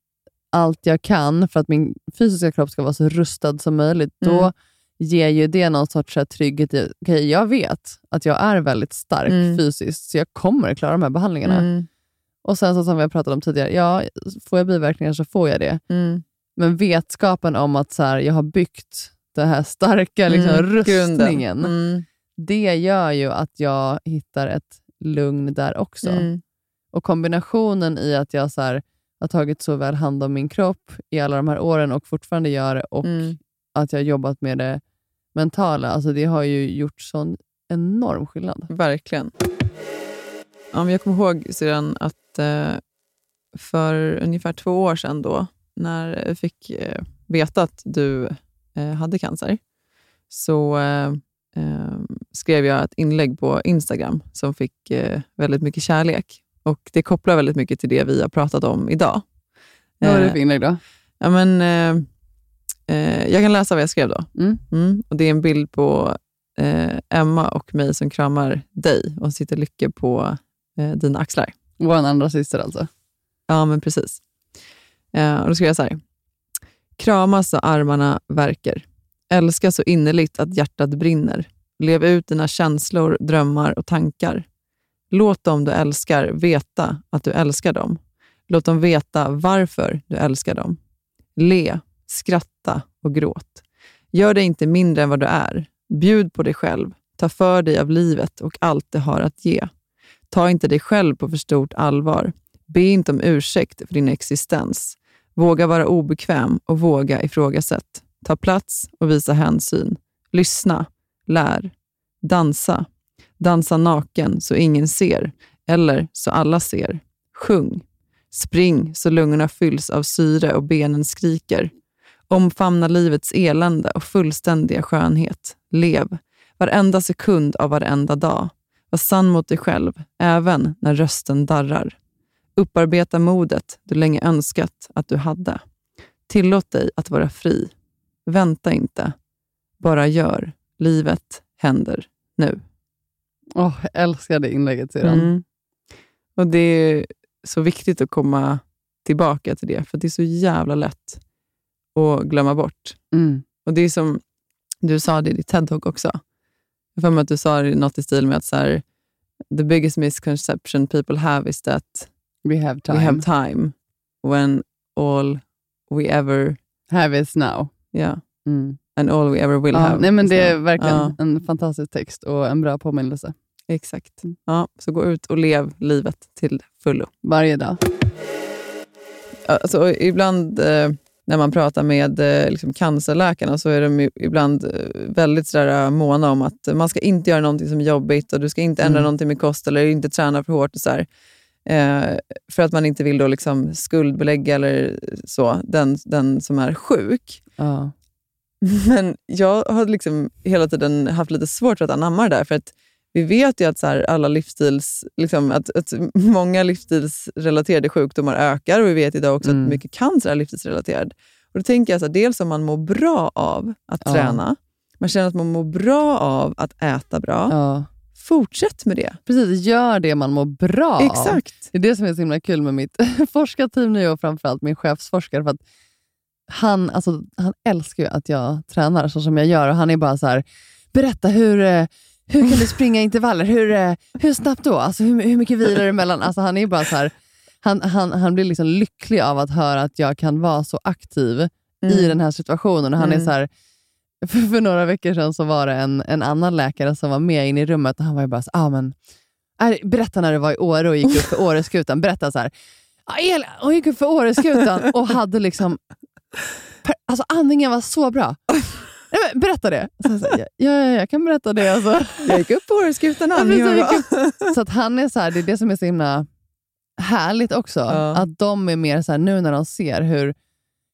allt jag kan för att min fysiska kropp ska vara så rustad som möjligt, då Mm. Ger ju det någon sorts trygghet i, okej, jag vet att jag är väldigt stark Mm. fysiskt, så jag kommer klara de här behandlingarna. Mm. Och sen så som vi har pratat om tidigare, ja, får jag biverkningar så får jag det. Mm. Men vetskapen om att så här, jag har byggt den här starka liksom, Mm, rustningen, Mm. det gör ju att jag hittar ett lugn där också. Mm. Och kombinationen i att jag så här, har tagit så väl hand om min kropp i alla de här åren och fortfarande gör det och Mm. Att jag har jobbat med det mentala, alltså det har ju gjort sån enorm skillnad. Verkligen. Ja, jag kommer ihåg sedan att eh, för ungefär två år sedan då, när jag fick eh, veta att du eh, hade cancer, så skrev jag ett inlägg på Instagram som fick väldigt mycket kärlek. Och Det kopplar väldigt mycket till det vi har pratat om idag. Vad var det för inlägg då? Ja, men, eh, jag kan läsa vad jag skrev då. Mm. och Det är en bild på eh, Emma och mig som kramar dig och sitter Lycke på eh, dina axlar. Vår andra syster alltså. Ja, men precis. Eh, och då ska jag så här. Kramas så armarna verkar. Älska så innerligt att hjärtat brinner. Lev ut dina känslor, drömmar och tankar. Låt dem du älskar veta att du älskar dem. Låt dem veta varför du älskar dem. Le, skratta och gråt. Gör dig inte mindre än vad du är. Bjud på dig själv. Ta för dig av livet och allt det har att ge. Ta inte dig själv på för stort allvar. Be inte om ursäkt för din existens. Våga vara obekväm och våga ifrågasätt. Ta plats och visa hänsyn. Lyssna. Lär. Dansa. Dansa naken så ingen ser, eller så alla ser. Sjung. Spring så lungorna fylls av syre och benen skriker. Omfamna livets elände och fullständiga skönhet. Lev. Varenda sekund av varenda dag. Var sann mot dig själv, även när rösten darrar. Upparbeta modet du länge önskat att du hade. Tillåt dig att vara fri. Vänta inte. Bara gör. Livet händer nu. Åh, jag älskar det inlägget. Mm. Och Det är så viktigt att komma tillbaka till det, för det är så jävla lätt att glömma bort. Mm. Och Det är som du sa det i ditt TED-talk också. Jag får mig att du sa något i stil med att så här, the biggest misconception people have is that We have time. we have time when all we ever... Have is now. Yeah. Mm. And all we ever will Ja, have. nej, men det är verkligen ja, en fantastisk text och en bra påminnelse. exakt. Ja, så gå ut och lev livet till fullo. Varje dag. Alltså, och ibland eh, när man pratar med eh, liksom cancerläkarna så är de ibland eh, väldigt sådär, eh, måna om att man ska inte göra någonting som är jobbigt och du ska inte ändra Mm. någonting med kost eller inte träna för hårt. Och så här. Eh, för att man inte vill då liksom skuldbelägga eller så, den, den som är sjuk. Ja. Men jag har liksom hela tiden haft lite svårt för att anamma det där. För att vi vet ju att så här, alla livsstils, liksom, att, att många livsstilsrelaterade sjukdomar ökar och vi vet idag också Mm. att mycket cancer är livsstilsrelaterad. Och då tänker jag så här, dels om man mår bra av att Ja. träna, man känner att man mår bra av att äta bra, Ja. fortsätt med det. Precis, gör det man mår bra av. Exakt. Det är det som är så himla kul med mitt forskarteam nu och framförallt min chefsforskare. För att han, alltså, han älskar ju att jag tränar så som jag gör och han är bara så här, berätta hur, eh, hur kan du springa intervaller? Hur, eh, hur snabbt då? Alltså, hur, hur mycket vilar emellan? Alltså, han är bara så här, han, han, han blir liksom lycklig av att höra att jag kan vara så aktiv i Mm. den här situationen. Och han är Mm. så här, för, för några veckor sedan så var det en, en annan läkare som var med in i rummet och han var ju bara så, ah, men, berätta när du var i Åre och gick upp för Åreskutan. Berätta så här. "Ja, Elin, hon gick upp för Åreskutan och hade liksom... Per, alltså andningen var så bra. Nej, berätta det. Så jag, sa, ja, ja, jag kan berätta det. Alltså. Jag gick upp på Åreskutan Så att han är så här, det är det som är så himla härligt också. Ja. Att de är mer så här, nu när de ser hur,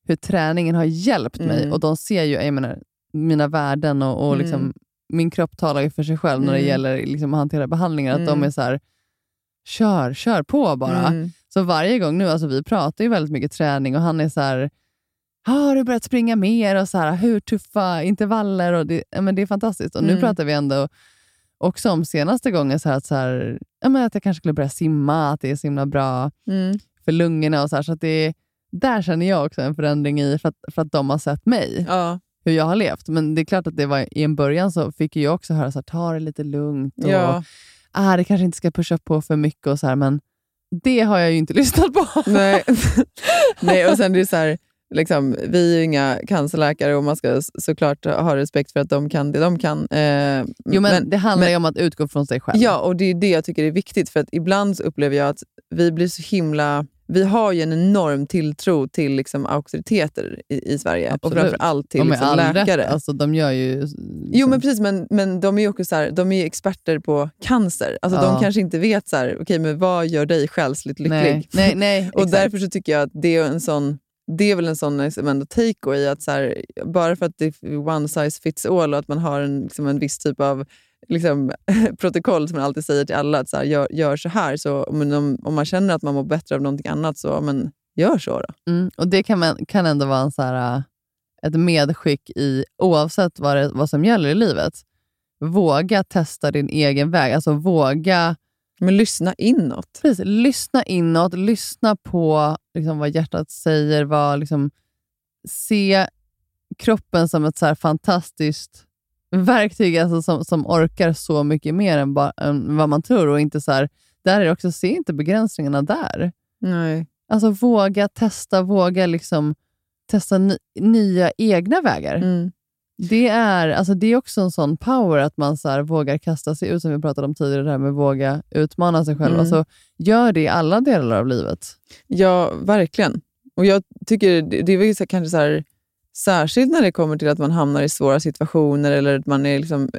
hur träningen har hjälpt mig Mm. och de ser ju jag menar, mina värden och, och Mm. liksom, min kropp talar ju för sig själv när det Mm. gäller liksom, att hantera behandlingar. Att de Mm. är så här, kör, kör på bara. Mm. Så varje gång nu, alltså vi pratar ju väldigt mycket träning och han är så här, "Ah, har du börjat springa mer? Och så här, hur tuffa intervaller? Och det, men det är fantastiskt. Och nu Mm. pratar vi ändå också om senaste gången så här, att, så här, ja, men att jag kanske skulle börja simma, att det är så himla bra Mm. för lungorna. Och så här, så att det, där känner jag också en förändring i, för att, för att de har sett mig, Ja. hur jag har levt. Men det är klart att det var i en början så fick jag också höra, så här, ta det lite lugnt. Och, Ja. ah, det kanske inte ska pusha på för mycket. och så Men det har jag ju inte lyssnat på. Nej. Nej, och sen är det så här, liksom, vi är ju inga cancerläkare och man ska såklart ha respekt för att de kan det de kan. Eh, Jo, men, det handlar men- ju om att utgå från sig själv. Ja, och det är det jag tycker är viktigt. För att ibland så upplever jag att vi blir så himla... Vi har ju en enorm tilltro till liksom, auktoriteter i, i Sverige. Absolut. Och framför allt till med liksom, läkare. rätt. Alltså, de gör ju... Jo, men precis. Men, men de är ju också så här, de är experter på cancer. Alltså, Ja. De kanske inte vet så här, okay, men vad gör dig själsligt lycklig. Nej, nej, nej, och därför så tycker jag att det är en sån det är väl en sån liksom ändå take i att så här, bara för att det är one size fits all och att man har en, liksom en viss typ av liksom, protokoll som man alltid säger till alla, att så här, gör, gör så här. Så, men om, om man känner att man mår bättre av någonting annat, så men, gör så då. Mm, och Det kan, man, kan ändå vara en så här, äh, ett medskick i oavsett vad, det, vad som gäller i livet. Våga testa din egen väg. Alltså våga men lyssna inåt. precis, lyssna inåt, lyssna på liksom, vad hjärtat säger. Vad, liksom, se kroppen som ett så fantastiskt verktyg alltså som, som orkar så mycket mer än, ba, än vad man tror. Och inte så här, där är också, se inte begränsningarna där. Nej. Alltså våga testa, våga liksom testa ny, nya egna vägar. Mm. Det är, alltså det är också en sån power att man så vågar kasta sig ut, som vi pratade om tidigare, det här med våga utmana sig själv. Mm. Alltså, gör det i alla delar av livet. Ja, verkligen. Och jag tycker det, det är kanske så här, särskilt när det kommer till att man hamnar i svåra situationer eller att man är liksom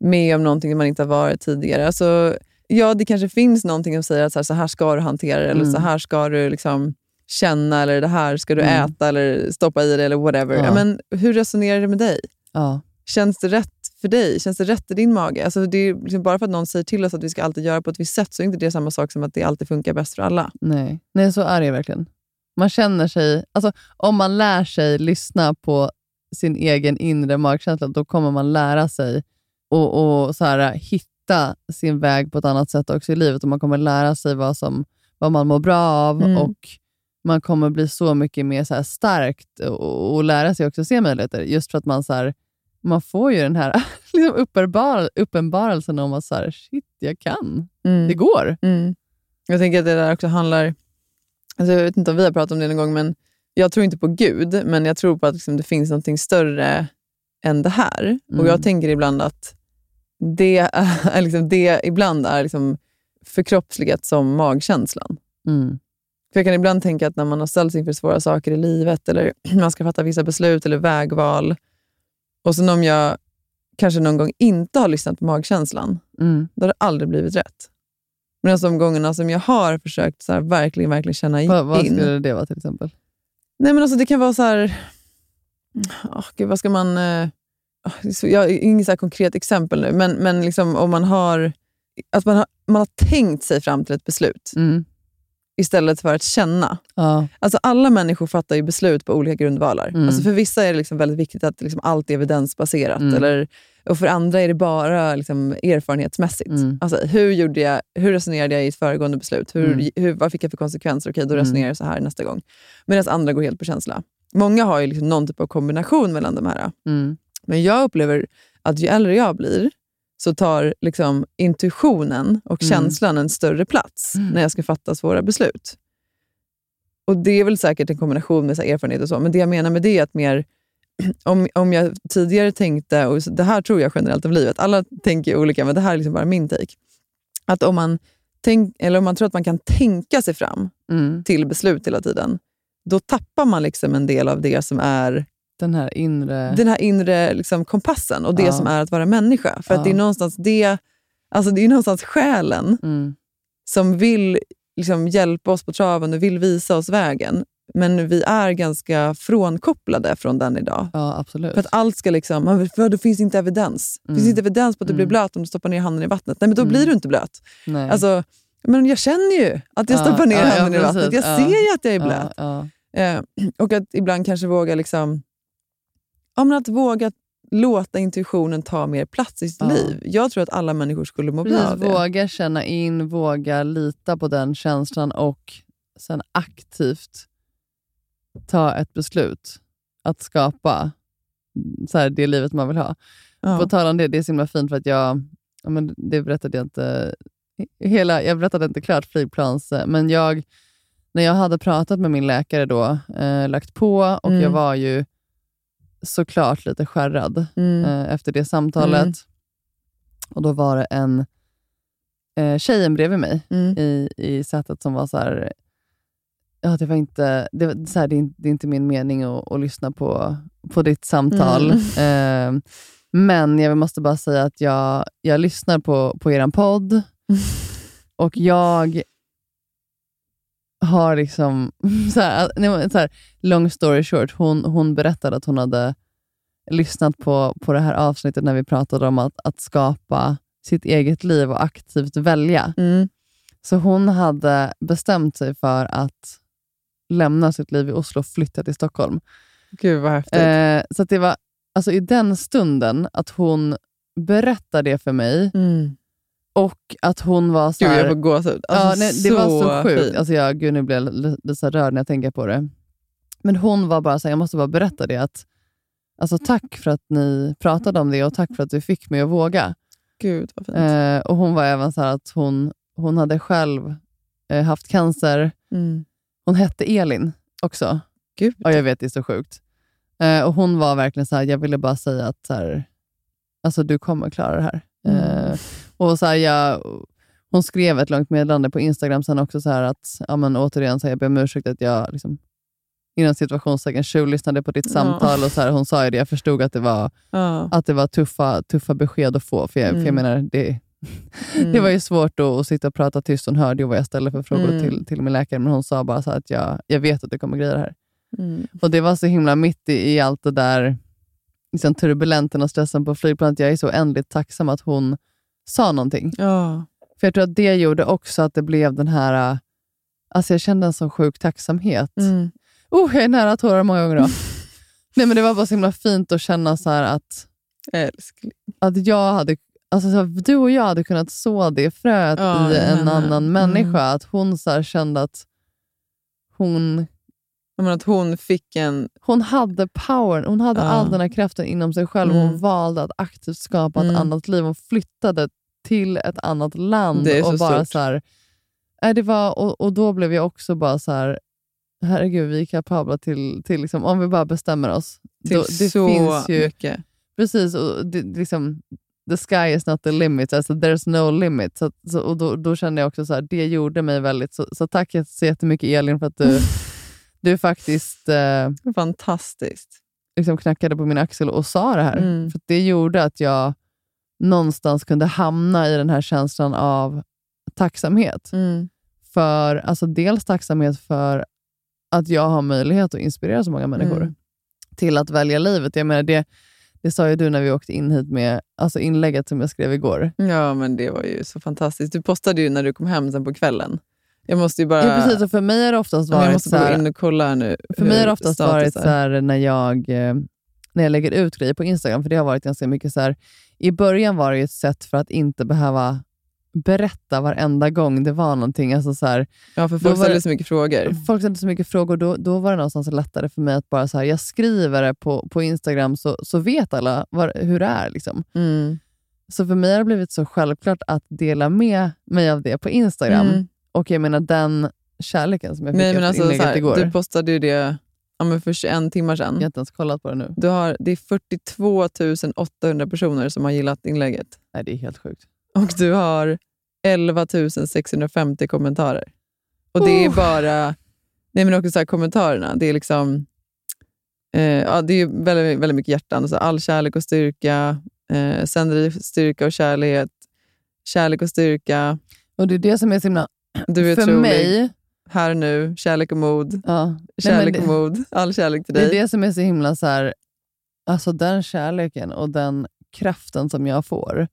med om någonting man inte har varit tidigare. Alltså, ja, det kanske finns någonting som säger att så här, så här ska du hantera det, eller Mm. så här ska du liksom känna, eller det här ska du Mm. äta eller stoppa i dig, eller whatever. Ja, men hur resonerar det med dig? Ja. Känns det rätt för dig? Känns det rätt i din mage? Alltså det är liksom bara för att någon säger till oss att vi ska alltid göra på ett visst sätt så är inte det samma sak som att det alltid funkar bäst för alla. Nej. Nej, så är det verkligen. Man känner sig, alltså, om man lär sig lyssna på sin egen inre magkänsla, då kommer man lära sig och, och så här, hitta sin väg på ett annat sätt också i livet. Och Man kommer lära sig vad, som, vad man mår bra av Mm. och man kommer bli så mycket mer så starkt och, och lära sig också se möjligheter. Just för att man, så här, man får ju den här liksom uppenbar, uppenbarelsen om att så här, shit, jag kan. Mm. Det går. Mm. Jag tänker att det där också handlar... Alltså jag vet inte om vi har pratat om det någon gång, men jag tror inte på Gud, men jag tror på att liksom det finns något större än det här. Mm. Och Jag tänker ibland att det, är liksom, det ibland är liksom förkroppsligat som magkänslan. Mm. För Jag kan ibland tänka att när man har ställts inför svåra saker i livet, eller man ska fatta vissa beslut eller vägval, och sen om jag kanske någon gång inte har lyssnat på magkänslan, Mm. då har det aldrig blivit rätt. Men de gångerna som jag har försökt så här, verkligen, verkligen känna in. Vad, vad skulle det vara till exempel? Nej, men alltså, det kan vara så här... Oh, gud, vad ska man... eh, jag har inget så här konkret exempel nu, men, men liksom, om man har, att man har, man har tänkt sig fram till ett beslut Mm. Istället för att känna. Ja. Alltså alla människor fattar ju beslut på olika grundvalar. Mm. Alltså för vissa är det liksom väldigt viktigt att liksom allt är evidensbaserat. Mm. Eller, och för andra är det bara liksom erfarenhetsmässigt. Mm. Alltså, hur, gjorde jag, hur resonerade jag i ett föregående beslut? Hur, Mm. hur, vad fick jag för konsekvenser? Okej, då Mm. resonerar jag så här nästa gång. Medan andra går helt på känsla. Många har ju liksom någon typ av kombination mellan de här. Mm. Men jag upplever att ju äldre jag blir så tar liksom intuitionen och Mm. känslan en större plats Mm. när jag ska fatta svåra beslut. Och Det är väl säkert en kombination med så erfarenhet och så, men det jag menar med det är att mer om, om jag tidigare tänkte, och det här tror jag generellt om livet, alla tänker olika, men det här är liksom bara min take. Att om man, tänk, eller om man tror att man kan tänka sig fram Mm. till beslut hela tiden, då tappar man liksom en del av det som är Den här inre... den här inre liksom, kompassen och det Ja. som är att vara människa. För Ja. att det är någonstans det, alltså det är någonstans själen Mm. som vill liksom, hjälpa oss på traven och vill visa oss vägen. Men vi är ganska frånkopplade från den idag. Ja, absolut. För att allt ska liksom, "Men för det finns inte evidens. Det finns Mm. inte evidens på att du blir Mm. blöt om du stoppar ner handen i vattnet. Nej, men då Mm. blir du inte blöt. Nej. Alltså, men jag känner ju att jag Ja, stoppar ner ja, handen i vattnet. Jag Ja. ser ju att jag är blöt. Eh, och att ibland kanske våga liksom, men att våga låta intuitionen ta mer plats i sitt Ja. liv. Jag tror att alla människor skulle må bra av det. våga känna in, våga lita på den känslan och sen aktivt ta ett beslut att skapa så här, det livet man vill ha. Ja. På tal om det, det är så himla fint för att jag, ja, men det berättade jag inte, hela, jag berättade inte klart flygplans, men jag, när jag hade pratat med min läkare då, eh, lagt på och Mm. jag var ju såklart lite skärrad Mm. eh, efter det samtalet. Mm. Och Då var det en eh, tjejen bredvid mig Mm. i, i sättet som var så här, ja, det var inte, det, var, så här, det, är, det är inte min mening att, att lyssna på, på ditt samtal. Eh, men jag måste bara säga att jag, jag lyssnar på, på er podd och jag har liksom, så här, nej, så här, long story short, hon, hon berättade att hon hade lyssnat på, på det här avsnittet när vi pratade om att, att skapa sitt eget liv och aktivt välja. Mm. Så hon hade bestämt sig för att lämna sitt liv i Oslo och flytta till Stockholm. Gud vad häftigt. Eh, så det var alltså i den stunden att hon berättade det för mig Mm. Och att hon var så Gud, här, jag får gåshud. ja, Alltså, nej, det var så sjukt. Alltså jag, gud, nu blir jag lite så rörd när jag tänker på det. Men hon var bara så här, jag måste bara berätta det. att alltså, Tack för att ni pratade om det och tack för att du fick mig att våga. Gud vad fint. Eh, och Hon var även så här att hon, hon hade själv eh, haft cancer. Mm. Hon hette Elin också. Gud. Ja, jag vet, det är så sjukt. Eh, och Hon var verkligen så här, jag ville bara säga att så här, alltså, du kommer klara det här. Mm. Och så här, jag, hon skrev ett långt meddelande på Instagram sen också, så här att ja, men, återigen, så här, jag ber om ursäkt att jag liksom, inom situationstecken tjuvlyssnade på ditt Ja. samtal. Och så här, hon sa ju det, jag förstod att det var, Ja. att det var tuffa, tuffa besked att få. För jag, för jag Mm. menar, det, Mm. det var ju svårt att, att sitta och prata tyst. Hon hörde ju vad jag ställde för frågor Mm. till, till min läkare, men hon sa bara så att jag, jag vet att du kommer greja det här. Mm. Och Det var så himla mitt i, i allt det där liksom turbulensen och stressen på flygplanet. Jag är så oändligt tacksam att hon sa någonting. Ja. För jag tror att det gjorde också att det blev den här... äh, Alltså jag kände en sån sjuk tacksamhet. Mm. Oh, jag är nära tårar många gånger. Då. Nej, men det var bara så himla fint att känna så här att, Älskling. att jag hade, alltså så du och jag hade kunnat så det fröet Ja, i en henne. annan människa. Mm. Att hon så kände att hon, menar att hon fick en... hon hade power, hon hade Ja. all den här kraften inom sig själv. Hon Mm. valde att aktivt skapa ett Mm. annat liv. Hon flyttade till ett annat land. Och så bara stort. så här, nej, det var, och, och då blev jag också bara så här, herregud, vi är kapabla till, till liksom, om vi bara bestämmer oss. Till då, det så finns ju, mycket. Precis, och det liksom, the sky is not the limit, alltså there's no limit. Så, så, och då, då kände jag också så här, det gjorde mig väldigt... Så, så tack så jättemycket Elin för att du, du faktiskt eh, Fantastiskt. liksom knackade på min axel och sa det här. Mm. För det gjorde att jag någonstans kunde hamna i den här känslan av tacksamhet. Mm. För, alltså dels tacksamhet för att jag har möjlighet att inspirera så många människor Mm. till att välja livet. Jag menar, det, det sa ju du när vi åkte in hit med alltså inlägget som jag skrev igår. Ja, men det var ju så fantastiskt. Du postade ju när du kom hem sen på kvällen. Jag måste ju bara... Ja, precis, och för mig har det oftast men jag varit måste gå in och kolla nu. För mig har det oftast varit så här när jag, eh, när jag lägger ut grejer på Instagram, för det har varit ganska mycket så här, i början var det ett sätt för att inte behöva berätta varenda gång det var någonting. Alltså så här, Ja, för folk var ställer det- så mycket frågor. Folk ställde så mycket frågor, då, då var det någonstans lättare för mig att bara så här, jag skriver det på, på Instagram så, så vet alla vad, hur det är. Liksom. Mm. Så för mig har det blivit så självklart att dela med mig av det på Instagram. Mm. Och jag menar den kärleken som jag fick Nej, men alltså, så inlägget här, igår. du postade ju det ja, men för 21 timmar sedan. Jag har inte ens kollat på det nu. Du har, det är 42 800 personer som har gillat inlägget. Nej, det är helt sjukt. Och du har 11 650 kommentarer. Och det är Oh. bara... Nej, men också så kommentarerna. Det är liksom... Eh, ja, det är väldigt, väldigt mycket hjärtan. Så all kärlek och styrka. Eh, sänder styrka och kärlek. Kärlek och styrka. Och det är det som är så himla... Du är för otrolig. mig... Här och nu. Kärlek och mod. Ja, nej, Kärlek men och mod. All kärlek till Det dig. är det som är så himla så här, alltså den kärleken och den kraften som jag får.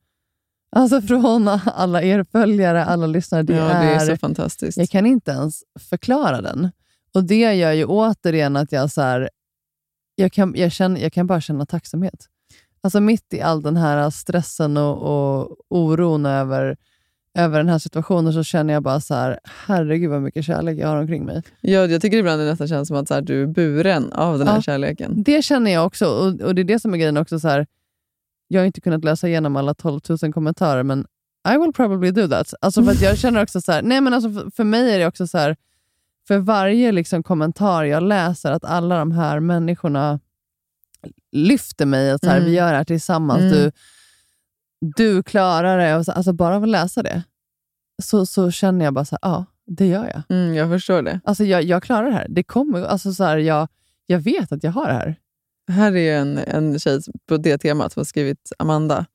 Alltså från alla er följare, alla lyssnare. Det, ja, det är, är så fantastiskt. jag kan inte ens förklara den. Och Det gör ju återigen att jag, så här, jag, kan, jag, känner, jag kan bara känna tacksamhet. Alltså mitt i all den här stressen och, och oron över, över den här situationen så känner jag bara så här, herregud vad mycket kärlek jag har omkring mig. Ja, jag tycker ibland det nästan känns som att så här, du är buren av den här Ja. kärleken. Det känner jag också. Och, och det är det som är grejen också. Så här, jag har inte kunnat läsa igenom alla 12 000 kommentarer, men I will probably do that. Alltså för jag känner också så här, nej men alltså för, för mig är det också så här, för varje liksom kommentar jag läser, att alla de här människorna lyfter mig. Att så här, Mm. Vi gör det här tillsammans. Mm. Du, du klarar det. Och så, alltså bara av att läsa det, så, så känner jag bara så här, ja, det gör jag. Mm, jag förstår det. Alltså jag, jag klarar det här. Det kommer, alltså så här, jag, jag vet att jag har det här. Här är en, en tjej på det temat som har skrivit Amanda.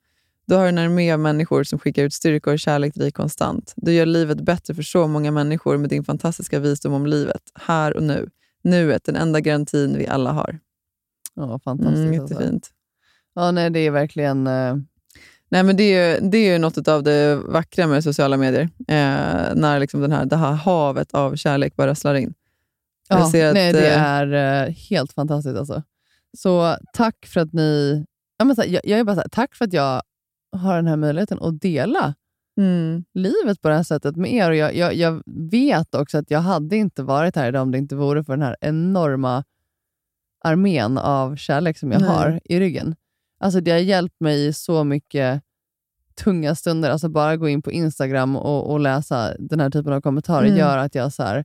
Du har en armé av människor som skickar ut styrka och kärlek till dig konstant. Du gör livet bättre för så många människor med din fantastiska visdom om livet, här och nu. Nuet, den enda garantin vi alla har. Ja, fantastiskt. Mm, alltså. jättefint. Ja, nej, det är verkligen... Nej, men det, är, ju- det är ju något av det vackra med sociala medier. Eh, när liksom den här, det här havet av kärlek bara rasslar in. Ja, att, nej, det eh, är eh, helt fantastiskt. Alltså. Så tack för att ni... Ja, men så här, jag, jag är bara så här, tack för att jag har den här möjligheten att dela Mm, livet på det här sättet med er. Och jag, jag, jag vet också att jag hade inte varit här idag om det inte vore för den här enorma armén av kärlek som jag Nej. har i ryggen. Alltså Det har hjälpt mig i så mycket tunga stunder. Alltså Bara gå in på Instagram och, och läsa den här typen av kommentarer Mm. gör att jag så här,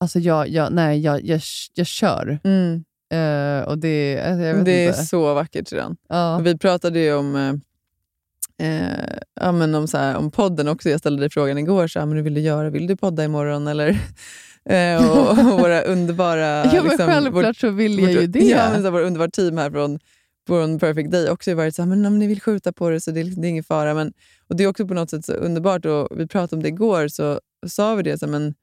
alltså jag, jag, nej, jag, jag, jag kör. mm. Eh, och det, alltså, Det är inte. så vackert redan. Ja. Vi pratade ju om, eh, eh, ja, men om, så här, om podden också. Jag ställde dig frågan igår, så här, men hur vill du göra? Vill du podda imorgon? Eller, eh, och, och våra underbara... Ja, men liksom, självklart vårt- så vill jag vårt- ju det. Ja, men så här, våra underbara team här från, från Perfect Day också varit så här, men om ni vill skjuta på det så det är, liksom- det är ingen fara. Men, och Det är också på något sätt så underbart. Och vi pratade om det igår, så sa vi det. Så, här, men,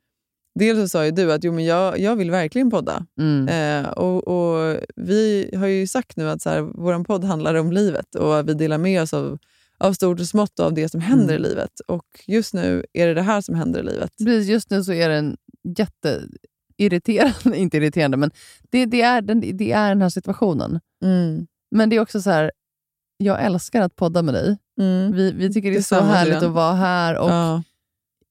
dels så sa ju du att jo, men jag, jag vill verkligen podda. Mm. Eh, och, och Vi har ju sagt nu att så här, vår podd handlar om livet och vi delar med oss av, av stort och smått av det som händer Mm. i livet. Och just nu är det det här som händer i livet. Precis, just nu så är det en jätteirriterande, inte irriterande, men det, det, är den, det är den här situationen. Mm. Men det är också så här, jag älskar att podda med dig. Mm. Vi, vi tycker det är så härligt Adrian. att vara här. Och Ja,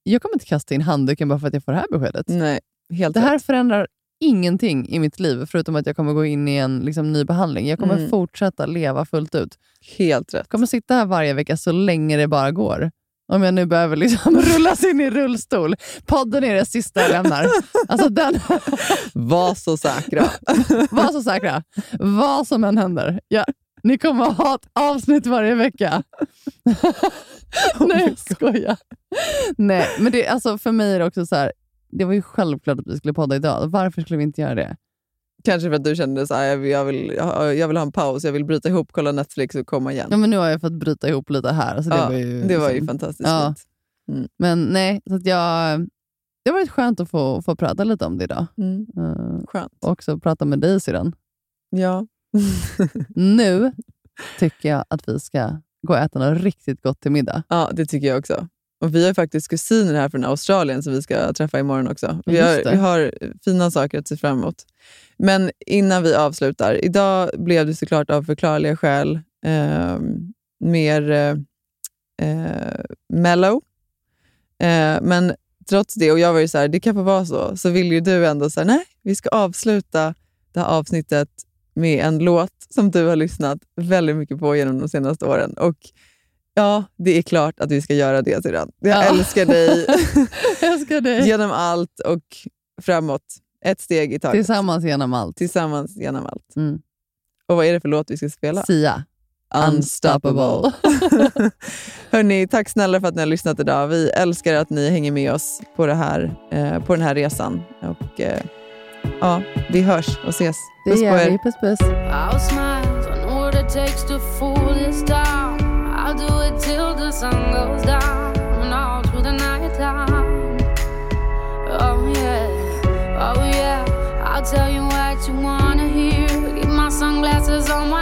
Jag kommer inte kasta in handduken bara för att jag får det här beskedet. nej, helt Det här rätt. förändrar ingenting i mitt liv, förutom att jag kommer gå in i en liksom, ny behandling. Jag kommer Mm. fortsätta leva fullt ut. Helt rätt. Jag kommer sitta här varje vecka så länge det bara går. Om jag nu behöver liksom rullas in i rullstol. Podden är det sista jag lämnar. Alltså den, Var så säkra. var så säkra. Vad som än händer. Ja, ni kommer att ha ett avsnitt varje vecka. Nej, jag skojar. Nej, men det, alltså, för mig är det också så här. Det var ju självklart att vi skulle podda idag. Varför skulle vi inte göra det? Kanske för att du kände så här, jag vill, jag, vill, jag vill ha en paus, jag vill bryta ihop, kolla Netflix och komma igen. Ja, men nu har jag fått bryta ihop lite här. Alltså, det, Ja, var ju, det var ju liksom- fantastiskt Ja. fint. Men nej, så att jag, det har varit skönt att få, få prata lite om det idag. Mm. Uh, Skönt. och också prata med dig syrran. Ja. Nu tycker jag att vi ska gå och äta något riktigt gott till middag. ja, det tycker jag också. Och Vi har faktiskt kusiner här från Australien som vi ska träffa imorgon också. Vi har, vi har fina saker att se fram emot. Men innan vi avslutar. Idag blev det såklart av förklarliga skäl eh, mer eh, mellow. Eh, men trots det, och jag var ju så här, det kan få vara så, så vill ju du ändå säga nej, vi ska avsluta det här avsnittet med en låt som du har lyssnat väldigt mycket på genom de senaste åren. Och ja, det är klart att vi ska göra det sedan. Jag Ja. älskar dig Jag älskar dig. genom allt och framåt. Ett steg i taget. Tillsammans genom allt. Tillsammans genom allt. Mm. Och vad är det för låt vi ska spela? Sia. Unstoppable. Hörni, tack snälla för att ni har lyssnat idag. Vi älskar att ni hänger med oss på, det här, eh, på den här resan. Och, eh, ja, vi hörs och ses. Det Puss på gör er. vi. Puss puss. Someone.